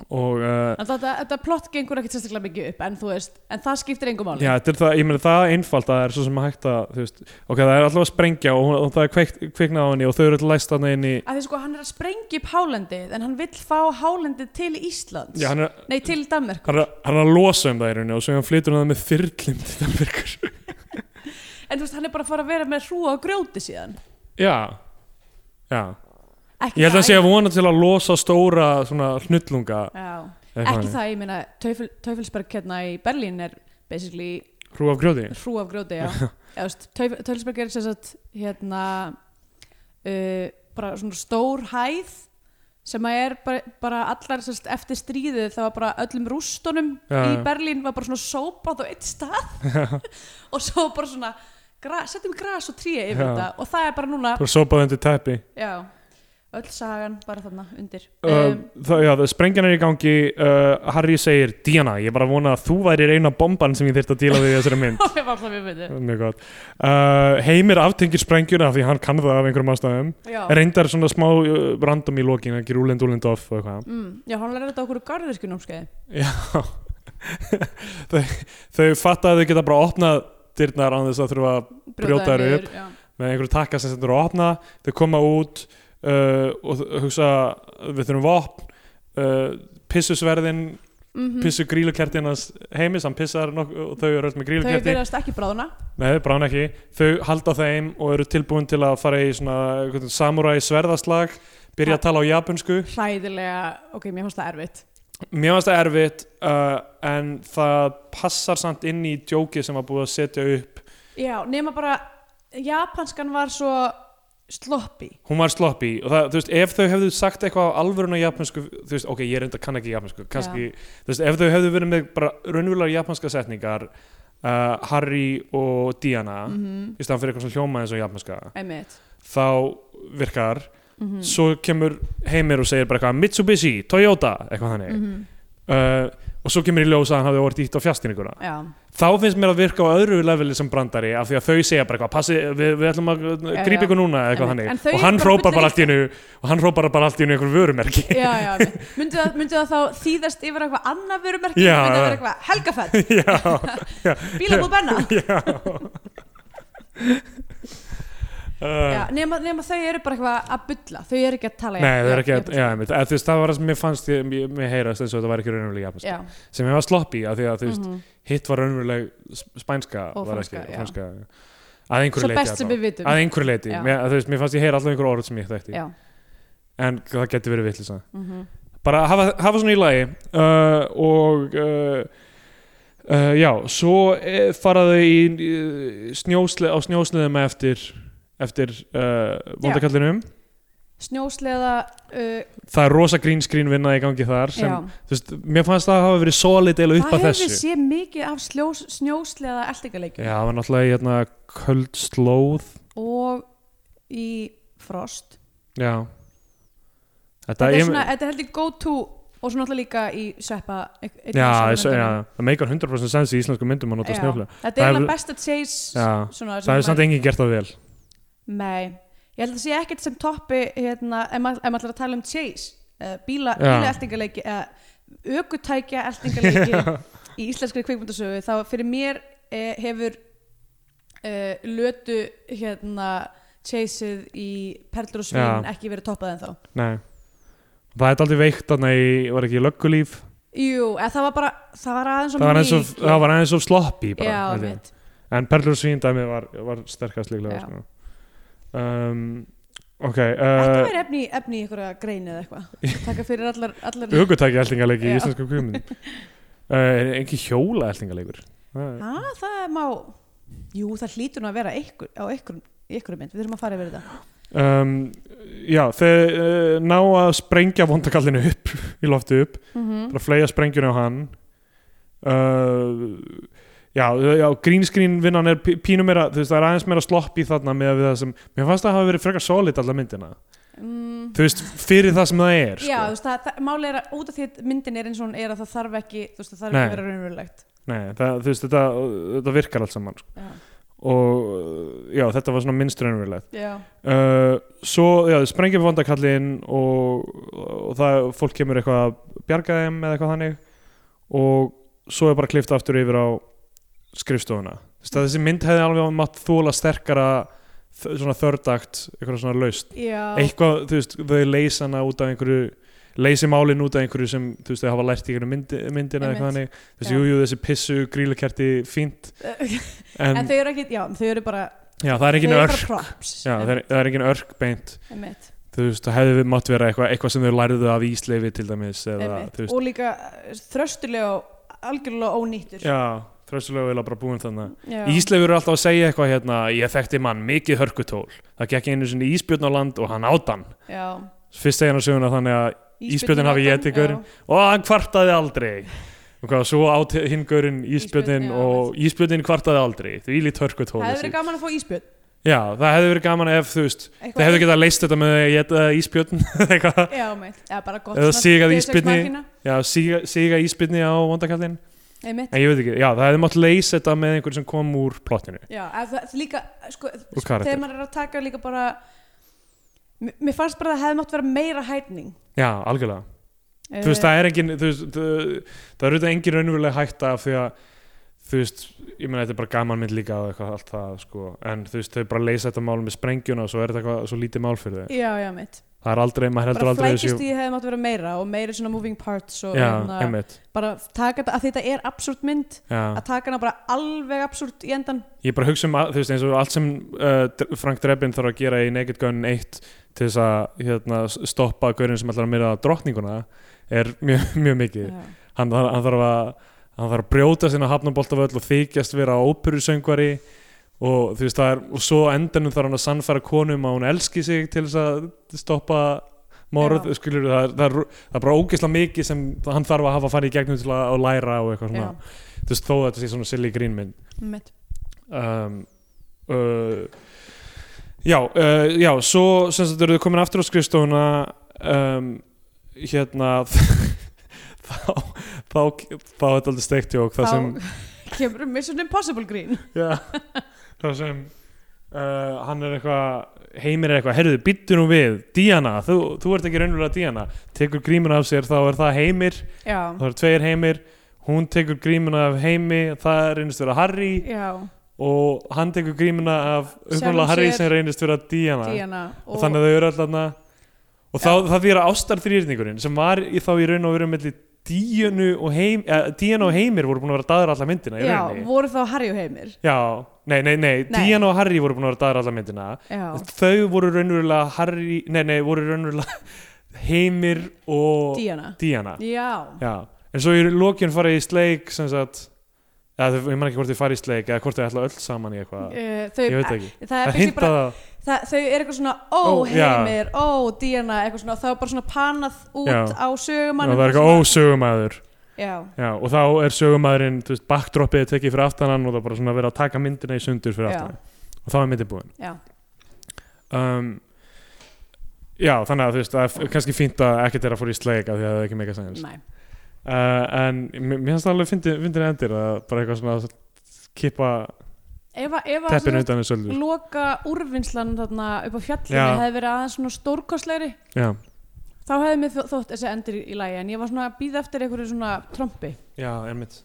Og uh, þetta, þetta plott gengur ekkert sérstaklega mikið upp en veist, en það skiptir engum er það, ég meina það einfalt að það er svo sem hægt að, veist, ok, það er alltaf að sprengja og, og það er kveikt, kveiknað á henni og þau eru alltaf læst þarna inn í að því sko hann er að sprengja upp hálendið en hann vill fá hálendið til Íslands. Já, hann er, nei til Danmerkur. hann er, hann er að losa um það í rauninni og svo hann flytur hann með þyrlum til Danmerkur. En þú veist hann er bara að fara að vera með hrúa og grjóti síðan. Já, já ekki Ég held að það, sé að vona til að losa stóra svona hnullunga ekki það, ég meina Teufel, Teufelsberg hérna í Berlín er basically Hrú af grjóti. hrú af grjóti Teuf- Teufelsberg er sagt hérna uh, bara svona stór hæð sem að er bara, bara allar sagt, eftir stríðið það var bara öllum rústunum Já, í. Berlín var bara svona sópað á eitt stað. Og svo bara svona setjum gras og tré yfir Já. þetta. Og það er bara núna bara sopað undir teppi. Já, öll sagan bara þarna undir. Um, það, já, sprengjan er í gangi uh, Harry segir, Diana, ég bara vona að þú væri eina bomban sem ég þyrst að díla við þessari mynd. Það var alltaf mjög myndi mjög gott. Uh, Heimir aftengir sprengjuna af því hann kann það af einhverjum ástæðum. Reyndar svona smá uh, random í lokin ekki rúlind, úlind off mm, já, hann lærði þetta okkur garðirskjunámskeið Já. Þau, þau fatta að þau geta bara opnað dyrnar án þess að þurfa að brjóta þær upp. já. með einhverju takka sem stendur að opna. Þau koma út uh, og hugsa við þurfum vopn uh, pissusverðin Mm pissu grílukertinas heimis hann pissar og þau eru öll með þau grílukerti verðast ekki bráðuna nei, brána ekki, þau halda þeim og eru tilbúin til að fara í svona samuræ sverðaslag byrja að tala á japansku hræðilega, ok, mér finnst það erfitt. Mér fannst það erfitt uh, en það passar samt inn í djóki sem var búið að setja upp. Já, nema bara japanskan var svo sloppy. Hún var sloppy og það, þú veist, ef þau hefðu sagt eitthvað á alvörun á japansku, þú veist, ok, ég reynda kann ekki japansku, kannski, þú veist, ef þau hefðu verið með bara raunverulega japanska setningar uh, Harry og Diana mm í staðan fyrir eitthvað sem hljóma eins og japanska þá virkar mm svo kemur heimir og segir bara eitthvað Mitsubishi, Toyota, eitthvað þannig. -hmm. uh, og svo kemur í ljós að hann hafði orðið ítt á fjastýringuna já, þá finnst mér að virka á öðru leveli sem brandari af því að þau segja bara eitthvað passi, við, við ætlum að Já, grípa ykkur núna eitthvað þannig. Og hann hrópar bara allt í hennu og hann hrópar bara allt í hennu einhver vörumerki. Myndi, það, það þá þýðast yfir eitthvað annað vörumerki? Já, myndi það vera eitthvað helgafett, já, bílabúð benna uh, nema, nema þau eru bara eitthvað að bulla þau eru ekki að tala Nei, er ekki að, já, einmitt, að, veist, það var það sem mér fannst ég, mér, heyrast eins og þetta var ekki raunverulega japansk já. sem ég var sloppy af því að veist, mhm. hitt var raunveruleg sp- spænska Og franska, ekki, franska að einhverju leiti að einhverju leiti, mér, fannst ég heyra alltaf einhverju orð sem ég já, en það getur verið vittlisa mhm. bara hafa, hafa svona í lagi. Uh, og uh, uh, já, svo eh, fara þau í snjósle, á snjósleðum eftir eftir uh, vondakallinum snjósleða uh, það er rosa green screen vinna í gangi þar sem, þú veist, mér fannst það að hafa verið solid eða upp það að hefur þessu. séð mikið af sljós, snjósleða eldingaleikjum já, það var náttúrulega í hérna köld slóð. Og í frost. Já. Þetta, er, þetta er heldur go to og svo náttúrulega líka í sveppa já, það meikar 100% sens í íslensku myndum að nota Já. snjóflega þetta Það er hefur- eiginlega best að chase það er samt enginn gert það vel nei, ég held að sé ekkert sem toppi hérna, ef maður ætlar að tala um chase uh, bíla, Já. bíla eldingaleiki uh, ökutækja eldingaleiki í íslenskri kvikmyndasögu þá fyrir mér uh, hefur uh, lötu hérna chaseið í Perlur og Svín Já. ekki verið toppað en þá nei það er aldrei veikt þarna í, var ekki löggulíf Jú, eða það var bara, það var aðeins það var eins og, mikið. það var eins og sloppy bara, Já, held ég. mitt. en Perlur og Svíndæmi var, var sterkast líklega Já. sko. Um, ok Þetta uh, væri efni, í- efni í einhverja grein eða eitthvað. Taka fyrir allar, allar hugutæki eltingaleiki í íslensku kvímynd uh, ekki hjóla eltingaleikur Já, það má Jú, það hlýtur nú að vera einhver, á í einhverjum mynd, við þurfum að fara yfir þetta. Um, já, þeir uh, ná að sprengja vondakallinu upp í loftu upp, mm bara fleia sprengjuna á hann. Uh, já, já green screen vinnan er pí- pínu meira, þú veist, það er aðeins meira slopp í þarna með það sem, mér fannst það að hafa verið frekar solid allar myndina, mm, þú veist, fyrir það sem það er Já, þú sko. veist, það, það, máli er að út af því að myndin er eins og hún er að það þarf ekki þú veist, það þarf Nei. ekki að vera raunverulegt. Nei, það, þú veist, þetta, þetta virkar allt saman sko. Já, og já, þetta var svona minnstur ennverulegt já, uh, svo, já, þau sprengjum vandakallin og, og það, fólk kemur eitthvað að bjarga þeim eða eitthvað þannig. Og svo er bara klift aftur yfir á skrifstofuna. Þessi mynd hefði alveg mátt þóla sterkara svona þördagt, eitthvað svona laust. Já. eitthvað, þú veist, þau leysa hana út af einhverju leysi málin út af einhverju sem þú veist, þau hafa lært í einhverju myndi, myndina eða eitthvað þannig, þú veist, Já. jú, þessi pissu grílukerti fínt, en, en, þau eru ekki, já, þau eru bara já, það er eru örk. já, það er, engin örk beint. Einmitt, þú veist, það hefði mátt vera eitthvað, eitthvað sem þau lærðu af Ísleifi til dæmis eða, og líka eh, þröstulega og algjörlega ónýttur. Já, þrössulega vilja bara búin þannig Já. Ísleifur er alltaf að segja eitthvað hérna ég þekkti mann mikið hörkutól það gekk einu sinni íspjörn á land og hann átan já. fyrst segja hann á söguna þannig að Ísbjörninn hafi gaurinn. já. og hann kvartaði aldrei og hvað, svo átt Ísbjörn, íspjörnin og íspjörnin kvartaði aldrei því lít hörkutól það hefði verið gaman að fá íspjörn já, það hefði verið gaman ef þú veist Eitthvað- það hefði getað leist þetta með að geta eitthvað, já, meitt, já, bara gott Eða ísbirni. Machina. já, síga, síga íspjörni á vondakallin einmitt. En ég veit ekki, já, það hefði mátt leysa þetta með einhver sem kom úr plottinu. Já, að það líka sko, Úr karakter. þegar maður er að taka líka bara mér mér fannst bara að það hefði mátt vera meira hætning. Já, algjörlega. Eh, þú veist, það er engin þú veist, það, það er auðvitað engin raunverulega hætta af því að þú veist, ég meina þetta er bara gaman mynd líka og eitthvað allt það sko, en þú veist, þau bara leysa þetta mál með sprengjuna og svo er þetta eitthvað svo lítið mál fyrir þau. Já, já, mitt það er aldrei, maður heldur bara aldrei flækist í hefði mátt vera meira og meira svona moving parts og já, hérna, bara taka þetta, að þetta er absúrt mynd já. að taka hana bara alveg absúrt í endan ég bara hugsa um, þú veist, eins og allt sem uh, Frank Drebin þarf að gera í Naked Gun 1 til þess að hérna, stoppa gaurin sem ætlar að myrða drottninguna er mjög, mjög mikið. Hann, hann, hann þarf að hann þarf að brjóta sinna hafnaboltavöll og þykjast vera óperusöngvari og þú veist það er og svo endanum þarf hann að sannfæra konum að hún elski sig til þess að stoppa morð, skilur það, er- það, er, það er bara ógeðslega mikið sem hann þarf að hafa farið í gegnum til að, að læra og eitthvað svona. Já, þú veist þó að þetta sé svona silly grínmynd mitt um, uh, já, uh, já svo sem sagt eru þau komin aftur á skrifstofuna um, hérna þá þá, er þetta aldrei steikt jók þá kemur Mission Impossible grín. Já, það sem uh, hann er eitthvað heimir er eitthvað, herruðu, byttu nú við Díana, þú, þú ert ekki raunverulega Díana. Tekur grímuna af sér, þá er það heimir. Já, það eru tveir heimir. Hún tekur grímuna af heimi það reynist vera Harry. Já, og hann tekur grímuna af Sjálfum uppnáðlega Harry sem reynist vera Diana Diana og þannig að þau eru alltaf og þá, það því að ástar þrýrningurinn sem var í, þá í raun og veru melli Díanu og heim og Heimir voru búin að vera daður alla myndina Já, rauninni. voru þá Harry og Heimir? Já, nei, nei, nei, Nei. Díana og Harry voru búin að vera daður alla myndina. Já, þau voru raunverulega Harry, nei, nei, voru raunverulega Heimir og Díana Já, já, en svo í lokinn farið í sleik sem sagt eða ég man ekki hvort þið fari í sleik eða hvort þið ætla öll saman í eitthvað. Uh, þau, ég veit ekki, það er það hintað bara, að það, þau er eitthvað svona ó Ó, heimir, ó Díana það er bara svona panað út Já. á sögumann það er eitthvað ósögumæður já, Já, og þá er sögumæðurinn, er tekið fyrir aftanan og það er bara svona verið að taka myndina í sundur fyrir aftanan og þá er myndin búin. Já, um, Já, þannig að þú veist, það er kannski fínt að ekkert er að fór í sleik af því að það er ekki næ uh, En mér finnst það alveg fyndið endir að bara eitthvað svona að kippa sagt undan við söldur loka úrvinnslan þarna upp á fjallinu Já. hefði verið aðeins svona stórkostlegri. Já, þá hefði mér þó- þótt þessi endur í, í lagi en ég var svona að býða eftir einhverju svona trompi. Já, einmitt.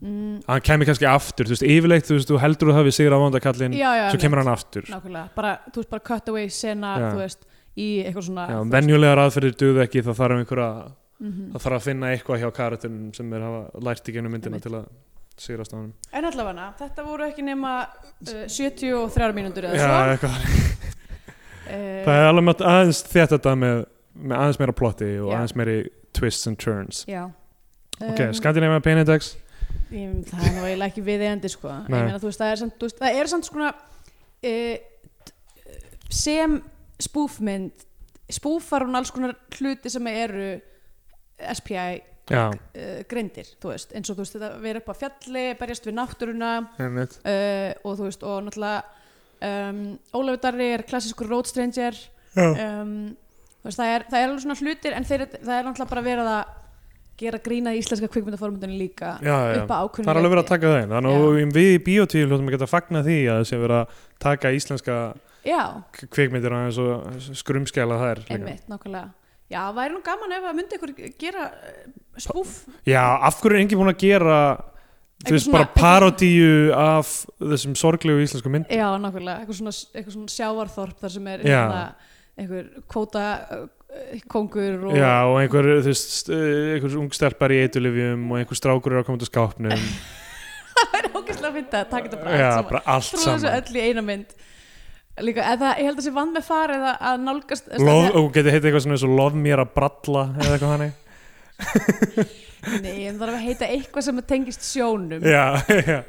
Mm, Hann kemur kannski aftur, þú veist, yfirleitt þú veist, þú heldur að það við sigur á vondakallin já, já, svo kemur hann aftur. Nákvæmlega, bara, þú veist, bara cutaway sena, Já. þú veist, í eitthvað svona Já, venjulegar aðferðir duð ekki, það þarf einhverja mhm. það þarf að finna eitthvað hjá karakterinn sem er hafa lært í gennum myndina til að sigrast á hann En allavega, þetta voru ekki nema uh, 73 mínútur eða Já, svo. eitthvað. Uh, Það er alveg aðeins þetta þetta með, með aðeins meira plotti og Já. aðeins meiri twists and turns. Já. Ok, Um, Scandinavian Penindex ég, Það er nú eiginlega ekki við eigandi sko. Meina, þú veist, það er samt, þú veist, það er samt svona uh, sem spúfmynd spúfar hún alls konar hluti sem eru SPI uh, greindir, þú veist, eins og þú veist þetta vera upp á fjalli, berjast við náttúruna uh, og þú veist, og náttúrulega um, Ólafur Darri er klassískur road stranger. Um, veist, það er, það er alveg svona hlutir en þeir, það er náttúrulega bara verið að gera grína í íslenska kvikmyndaformundinu líka já, já. upp á ákveðinu Það er alveg verið að taka það inn. Þannig að við í biotíl hljóttum að geta fagna því að það sé verið að taka íslenska já, kvikmyndir og skrumskjala þær líka. einmitt, nákvæmlega já, væri nú gaman ef að myndi ykkur gera uh, spúf Já, af hverju er enginn búin að gera þú veist, bara parodíu af þessum sorglegu íslensku mynd já, nákvæmlega, eitthvað svona, eitthvað svona sjávarþorp þar sem er hérna, einhver kvóta uh, kongur og Já, og einhver, þú veist, eh, einhver ung stelpar í eitulifjum og einhver strákur er að koma til skápnum. Það er ógæslega að finna að taka þetta bara allt saman. bara allt trúða þessu öll í eina mynd líka, eða ég held að sé vann með farið að, að nálgast Lof, og geti heitið eitthvað svona eins og lof mér að bralla eða eitthvað hannig nei, en það þarf að heita eitthvað sem tengist sjónum. Já, já,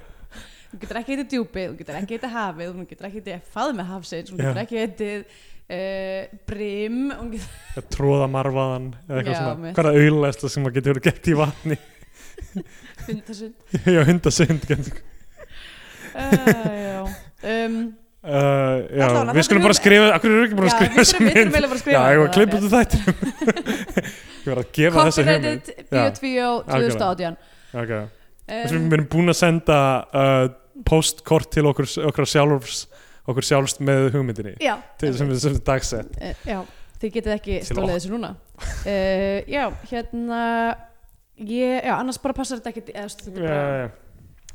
þú getur ekki heitið djúpið, þú getur ekki heitið hafið þú getur ekki heitið faðmi hafsins þú getur ekki heitið uh, brim getur, tróða marfaðan eða eitthvað Já, svona, hvað er það auðlæsta sem maður getur gett í vatni? Hundasund. Já, hundasund getur uh, já. Um, Uh, já, Allavega, við skulum bara skrifa Akkur eru ekki bara að skrifa við þurfum við eiginlega bara að skrifa Já, ég var að þetta, klippa já. út þætt Ég var að gefa þessa hugmynd. Copyrighted Bíotvíó 2018 Ok, þess um, við erum búin að senda uh, postkort til okkur, okkur sjálfs okkur sjálfst með hugmyndinni. Já, til sem við sem dagsett. Eh, Já, þið getið ekki stólið þessu núna. Uh, Já, hérna ég, Já, annars bara passar þetta ekki þú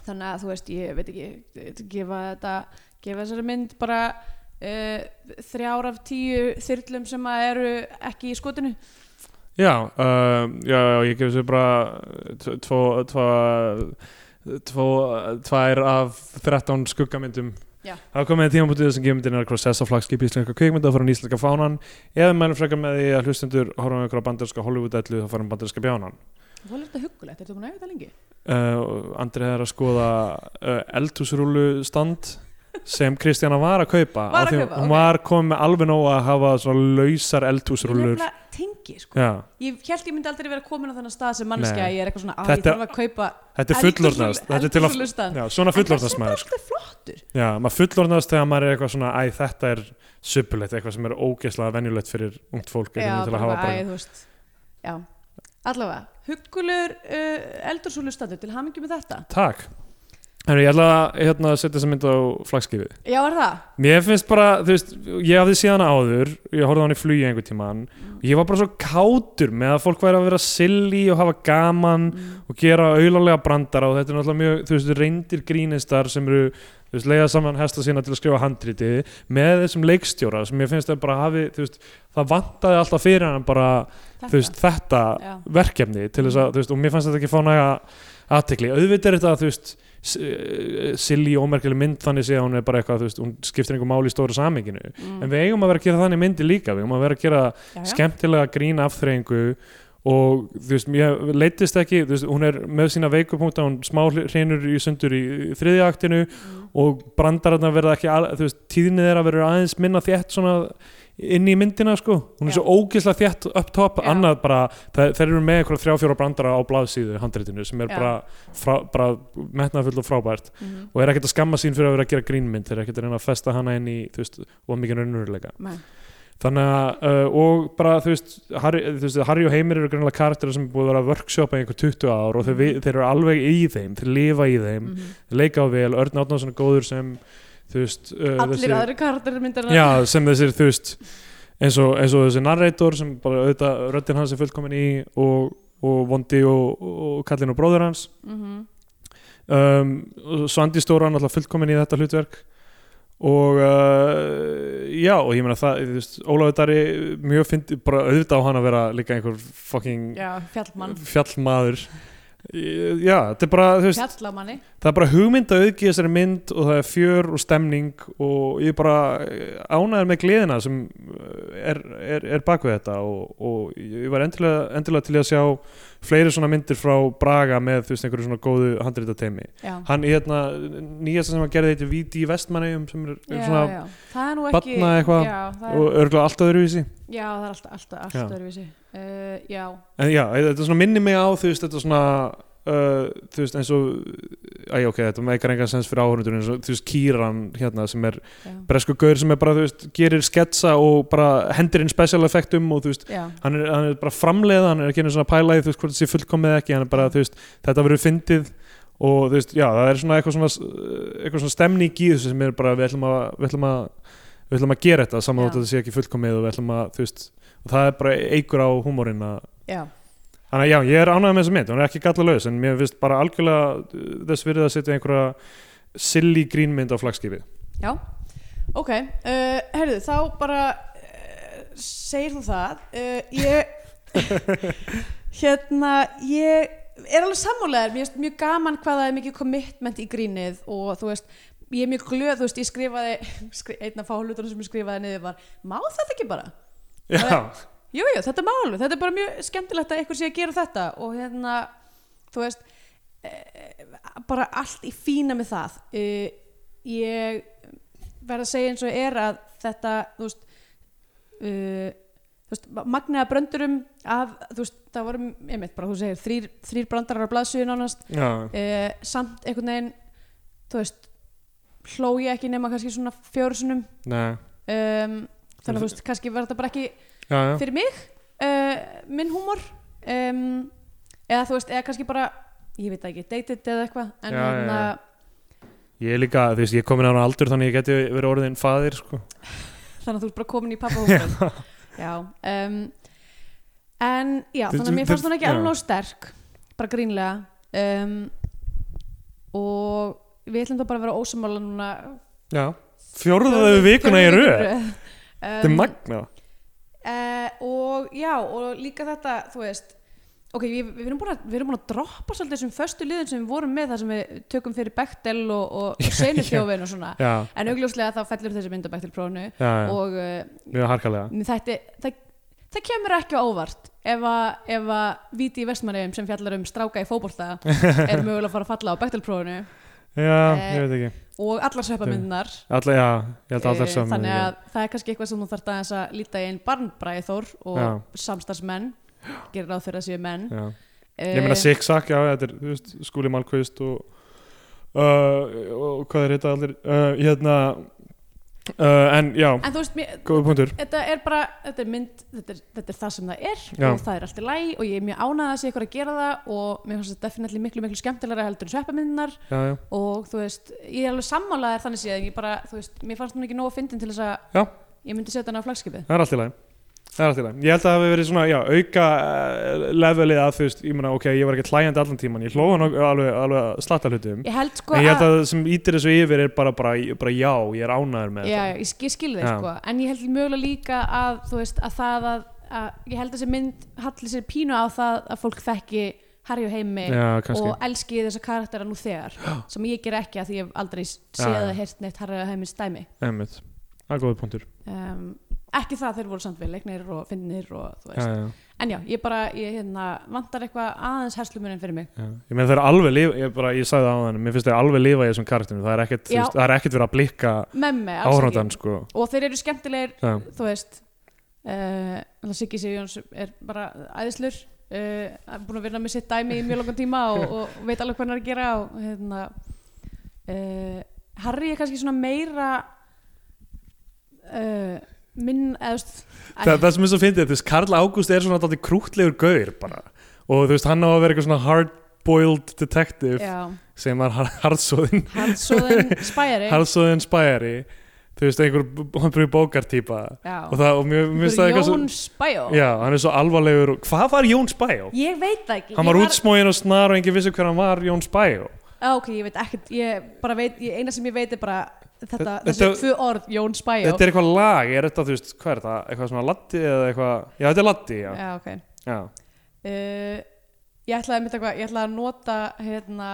Þannig að þú veist, ég veit ekki eh, gefa þetta, gefa þessari mynd bara uh, þrjár af tíu þyrlum sem að eru ekki í skotinu. Já, uh, já, já, ég gef þessu bara tvo, tvo, tvo, tvær af 13 skuggamyndum. Já. Það komið að tímabútið þessum gefmyndin er að krossessa flagskip íslenska kvikmynda og fara íslenska fánan. Eða mælum frekar með því að hlustendur horfum við einhverja banderska Hollywood-ellu þá farum banderska bjánan Það er þetta huggulegt, er þetta búin að eiga þetta lengi? uh, Andrið er að skoða uh, eldhúsrúlu stand sem Kristjana var að kaupa Var að kaupa, hún ok. var komið með alveg nóg að hafa svona lausar Ég eldhúsrúlur nefnilega tengi, sko. Já, Ég held ég myndi aldrei vera komin á þennan stað sem mannskja. Ég er eitthvað svona, að ég Þetta- þarf að kaupa þetta er fullorðnast þetta er til að, eldhúsrúlustand. já, svona fullorðnast maður flottur. Já, maður fullorðnast þegar maður er eitthvað svona æ, þetta er suppulegt, eitthvað sem er ógeðslega venjulegt fyrir ungt fólk Já, Já, allavega Huggulegur uh, eldursúlustandur til hamingi með þetta. Takk Heru, Ég ætla að hérna, setja þessa mynd á flagskifið Já, er það? Mér finnst bara, þú veist, ég hafði séð hana áður ég horfði á hana í flugi einhvern tímann ég var bara svo kátur með að fólk væri að vera silly og hafa gaman Mm. og gera auðlarlega brandara og þetta er náttúrulega mjög, þú veist, reyndir grínistar sem eru, þú veist, leiða saman hesta sína til að skrifa handriti með þessum leikstjóra sem ég finnst að bara hafi, þú veist það vantaði alltaf fyrir hann bara Þetta. veist, þetta verkefni til þess að, þú veist, og mér fannst þetta ekki fá næga aðtekli, auðvitað er þetta, þú veist silly og ómerkileg mynd þannig að hún er bara eitthvað, þú veist, hún skiptir einhver máli í stóra saminginu, Mm. en við eigum að vera að gera þannig myndi líka, við eigum að vera að gera já, já. skemmtilega grín afþreyingu og þú veist, mér leittist ekki veist, hún er með sína veikupunkta hún smá hreinur í sundur í þriðja aktinu og brandararna verða ekki al- þú veist, tíðinni þeirra verður aðeins minna þétt svona inn í myndina sko, hún er Já. svo ógislega þétt upp top, Já. annað bara þeir eru með eitthvað þrjá fjóra brandara á blaðsíðu handritinu sem er Já. bara, frá, bara metnaðfull og frábært Mhm. og er ekkert að skamma sín fyrir að vera að gera grínmynd þeir eru ekkert að reyna að festa hana inn í þú veist, og mikið raunveruleika þannig að uh, og bara þú veist, Harry, þú veist Harry og Heimir eru greinlega karakterar sem er búið að vera að workshopa í einhver 20 ár og þeir, vi- þeir eru alveg í þeim þeir lifa í þeim, Mhm. þeir leika á vel Örn Átnánsson er góður sem veist uh, allir aðri karakterir myndar já, sem þessir þú veist eins og, eins og þessi narrator sem bara auðvitað röddinn hans er fullkomin í og, og Vondi og, og Kallin og bróður hans. Mhm. um, og Svandi Stóra er náttúrulega fullkomin í þetta hlutverk. Og uh, já og ég meina það, þú veist, Ólafur Dari mjög fyndi, bara auðvitað á hann að vera líka einhver fucking já, fjallmann. fjallmaður já, þetta er bara, veist það er bara hugmynd að auðgi þessari mynd og það er fjör og stemning og ég er bara ánæður með gleðina sem uh, er, er, er bak við þetta og, og ég var endilega, endilega til að sjá fleiri svona myndir frá Braga með þú veist einhverju svona góðu handrita teimi hann í hérna nýjasta sem hann gerði þetta Víti í Vestmannegjum sem er, er já, svona já. það er nú ekki já, það og er, örgulega allt öðruvísi. Já, það er alltaf, alltaf, alltaf öðruvísi uh, já, en já, þetta minni mig á þú veist þetta svona uh, þú veist eins og æj ok, þetta meikar engan sens fyrir áhörundur eins og þú veist Kýran hérna sem er bresku gaur sem er bara, þú veist, gerir sketsa og bara hendir inn special effektum og þú veist, hann er, hann er bara framleiða hann er ekki einu svona pælaði, þú veist, hvort það sé fullkomið ekki hann er bara, þú veist, þetta verður fyndið og þú veist, já, það er svona eitthvað svona eitthvað svona stemning í þessu sem er bara við ætlum að, við ætlum að við ætlum að og það er bara eigur á húmórin þannig að já, ég er ánægð með þessa mynd, hún er ekki gallalaus en mér finnst bara algjörlega uh, þess virðið að setja einhverja silly grínmynd á flagskipi já. Ok, uh, herðu, þá bara uh, segir þú það uh, ég hérna, ég er alveg sammálegar, mér finnst mjög gaman hvað það er mikið commitment í grínið og þú veist, ég er mjög glöð, þú veist, ég skrifaði skri, einn af fáhlutunum sem ég skrifaði niður var, má þetta ekki bara? Já, Jú, þetta er málu, þetta er bara mjög skemmtilegt að einhver sé að gera þetta og hérna, þú veist, e, bara allt í fína með það. E, ég verð að segja eins og er að þetta, þú veist, e, þú veist, magnaða bröndurum af, þú veist, það voru, einmitt, bara þú segir, þrýr, þrýr brandarar á blaðsöðu nánast, já, e, samt einhvern veginn, þú veist, hló ég ekki nema kannski svona fjórusunum, nei. Um, þannig að þú veist, kannski var þetta bara ekki já, já. fyrir mig uh, minn húmor um, eða þú veist, eða kannski bara ég veit ekki, dated eða eitthvað en já, hérna, Ég er líka, þú veist, ég er komin á aldur þannig ég geti verið orðin faðir sko. þannig að þú ert bara komin í pappa húmor já um, en já, þannig að mér fannst hún ekki alveg nóg sterk bara grínlega um, og við ætlum það bara að vera ósamála núna Já, fjórðaðu vikuna í röð. um, Þetta er magna uh, og já, og líka þetta þú veist ok, við, við, erum búin að, við erum búin að droppa svolítið þessum föstu liðin sem við vorum með þar sem við tökum fyrir Bechtel og, og, og senufjófin og svona. Já, en augljóslega þá fellur þessi mynd á já, og uh, þætti, það, það kemur ekki á óvart ef að, Víti í Vestmannegjum sem fjallar um stráka í fótbolta er mögulega að fara að falla á Bechtel-prófunu Já, Eh, ég veit ekki og allar sveppamyndunar Alla, já, ég held að allar Eh, saman þannig að það er kannski eitthvað sem þú þarft aðeins að líta í einn barnbræði þór og Já. samstarfsmenn. Gerir ráð fyrir að séu menn. Já. Eh, Ég meina Siksak, já, þetta er, veist, Skúli Malkvist og, uh, og hvað er þetta allir? Uh, hérna uh, en já, en veist, mér, góða punktur. Þetta er bara þetta er mynd, þetta er, þetta er það sem það er. Já. og það er allt í læg og ég er mjög ánægð að sé ykkur að gera það og mér finnst þetta definitely miklu miklu skemmtilega heldur en já, og þú veist, ég er alveg sammálaðir þannig séð, ég bara, þú veist, mér fannst hún ekki nóg að fyndin til þess að ég myndi setja hana á flagskipið. Það er allt í lagi Það er allt í lagi. Ég held að það hafi verið svona, já, auka uh, levelið að þú veist, ég meina, ok, ég var ekki hlæjandi allan tíman, ég hlóða alveg, alveg slatta hlutum. ég held sko en ég held að það sem ítir þessu yfir er bara, bara, bara já, ég er ánæður með já, þetta. ég, sk- ég skil þig Já. sko en ég held mögulega líka að þú veist að það að, að ég held að þessi mynd halli sér pínu á það að fólk þekki Harry og Heimi Já, og elski þessa karaktera nú þegar sem ég ger ekki að því ég Já, já. Það er ekki það að þeir voru samt vel leiknir og finnir og þú Já, veist já. en já, ég bara, ég hérna vantar eitthvað aðeins herslumurinn fyrir mig Já. Ég meina þeir eru alveg lifa, ég, bara, ég sagði það á þannig, mér finnst þeir alveg lifa í þessum karakterum, það er ekkert, Já. veist, það er ekkert verið að blikka áhrandan sko. og þeir eru skemmtilegir, Já. þú veist uh, Siggi Sigjóns er bara æðislur uh, búin að vinna með sitt dæmi í mjög langan tíma og, og veit alveg hvað hann er að gera og hérna uh, Harry er kannski svona meira uh, minn eða þú veist það, sem er svo fyndið, þú veist, Karl Ágúst er svona alltaf krútlegur gaur bara. Og þú veist, hann á að vera eitthvað svona hard-boiled detective já, sem var hardsóðin hardsóðin spæri hardsóðin spæjari. Þú veist, einhver honbrúi bókartýpa já, og það, og mér finnst það eitthvað Jón Spæjó? Já, hann er svo alvarlegur. Hvað var Jón Spæjó? ég veit það ekki. Hann Ég var útsmógin og snar og enginn vissi hver hann var Jón Spæjó Ah, ok, ég veit ekkert, ég bara veit, ég, eina sem ég veit er bara þetta, Þetta- þessi tvö orð, Jón Spæjó þetta er eitthvað lag, er þetta, þú veist, hvað er þetta? Eitthvað svona laddi eða eitthvað? Já, þetta er laddi, já, Já, ok. Já. uh, Ég ætlaði að mynda eitthvað, ég ætlaði að nota hérna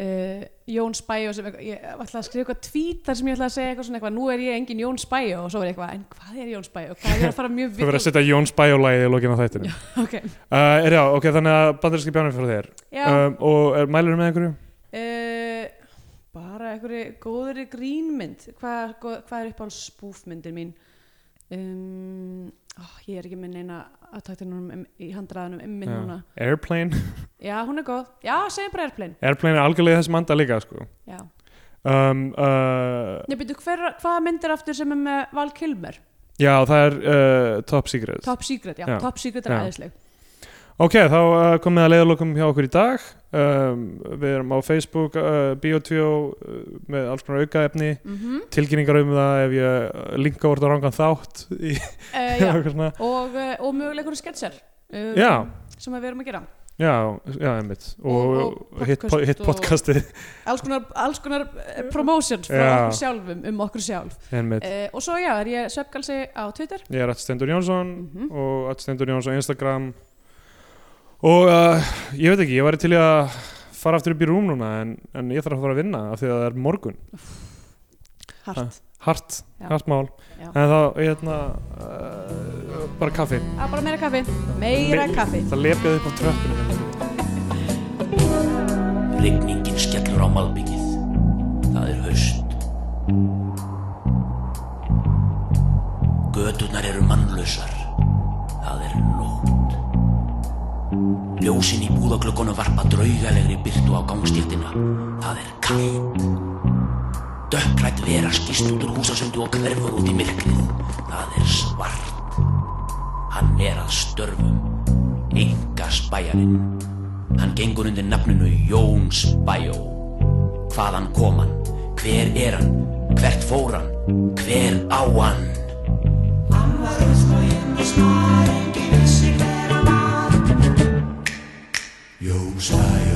uh, Jón Spæjó sem eitthvað, ég ætlaði að skrifa eitthvað tweet þar sem ég ætlaði að segja eitthvað svona eitthvað, nú er ég engin Jón Spæjó og svo er ég eitthvað, en hvað er Jón Spæjó? Hvað er ég að fara mjög þú verður að setja Jón Spæjó lagið í lokinn á þættinu Ok, uh, er já, ok, þannig að bandarinski bjánir fyrir þér. Um, og er, mælur með einhverju? uh, bara einhverju góðri grínmynd. Hvað, hvað er upp á spúfmyndir mín? Um, oh, ég er ekki minn eina aðtaktinum í handraðanum um minn núna. Airplane? Já, hún er góð, já, segjum bara Airplane. Airplane er algjörlega þess manda líka sko. já, um, uh, Nei, byrju, hvaða myndir aftur sem er með Val Kilmer? Já, það er uh, Top Secret. Top Secret, já, Já. Top Secret er Já. Ok, þá uh, komið að leiðalokum hjá okkur í dag. Um, við erum á Facebook uh, Bio2 uh, með alls konar aukaefni. Mm tilkynningar um það ef ég uh, linka orða rangan þátt í uh, og, uh, og mögulega einhverju sketsjar um, sem við erum að gera. Já, já, einmitt. Og, Og- og hitt, podcast hitt og- podcastið. Alls konar, alls konar eh, promotions frá Já. okkur sjálfum um okkur sjálf. Einmitt. Uh, og svo já, er ég Svefgalsi á Twitter. Ég er Att Stendur Jónsson Mhm. og Att Stendur Jónsson á Instagram og uh, ég veit ekki, ég væri til að fara aftur upp í rúm núna en, en ég þarf að fara að vinna af því að það er morgun hart, hart, Já. hart mál Já. en þá, hérna uh, bara kaffi að bara meira kaffi meira Me- kaffi það lepjaði upp á tröppinu Rigningin skellur á malbyggið. Það er haust. Göturnar eru mannlausar. Það er nótt. Ljósin í búðaglöggunum varpa draugalegri byrtu á gangstéttina. Það er kallt. Dökkrætt vera skýst út úr húsasundu og hverfur út í myrkrið. Það er svart. Hann er að störfum. Enga spæjarinn. Hann gengur undir nafninu Jón Spæjó. Hvaðan kom hann? Hver er hann? Hvert fór hann? Hver á hann? 有晒。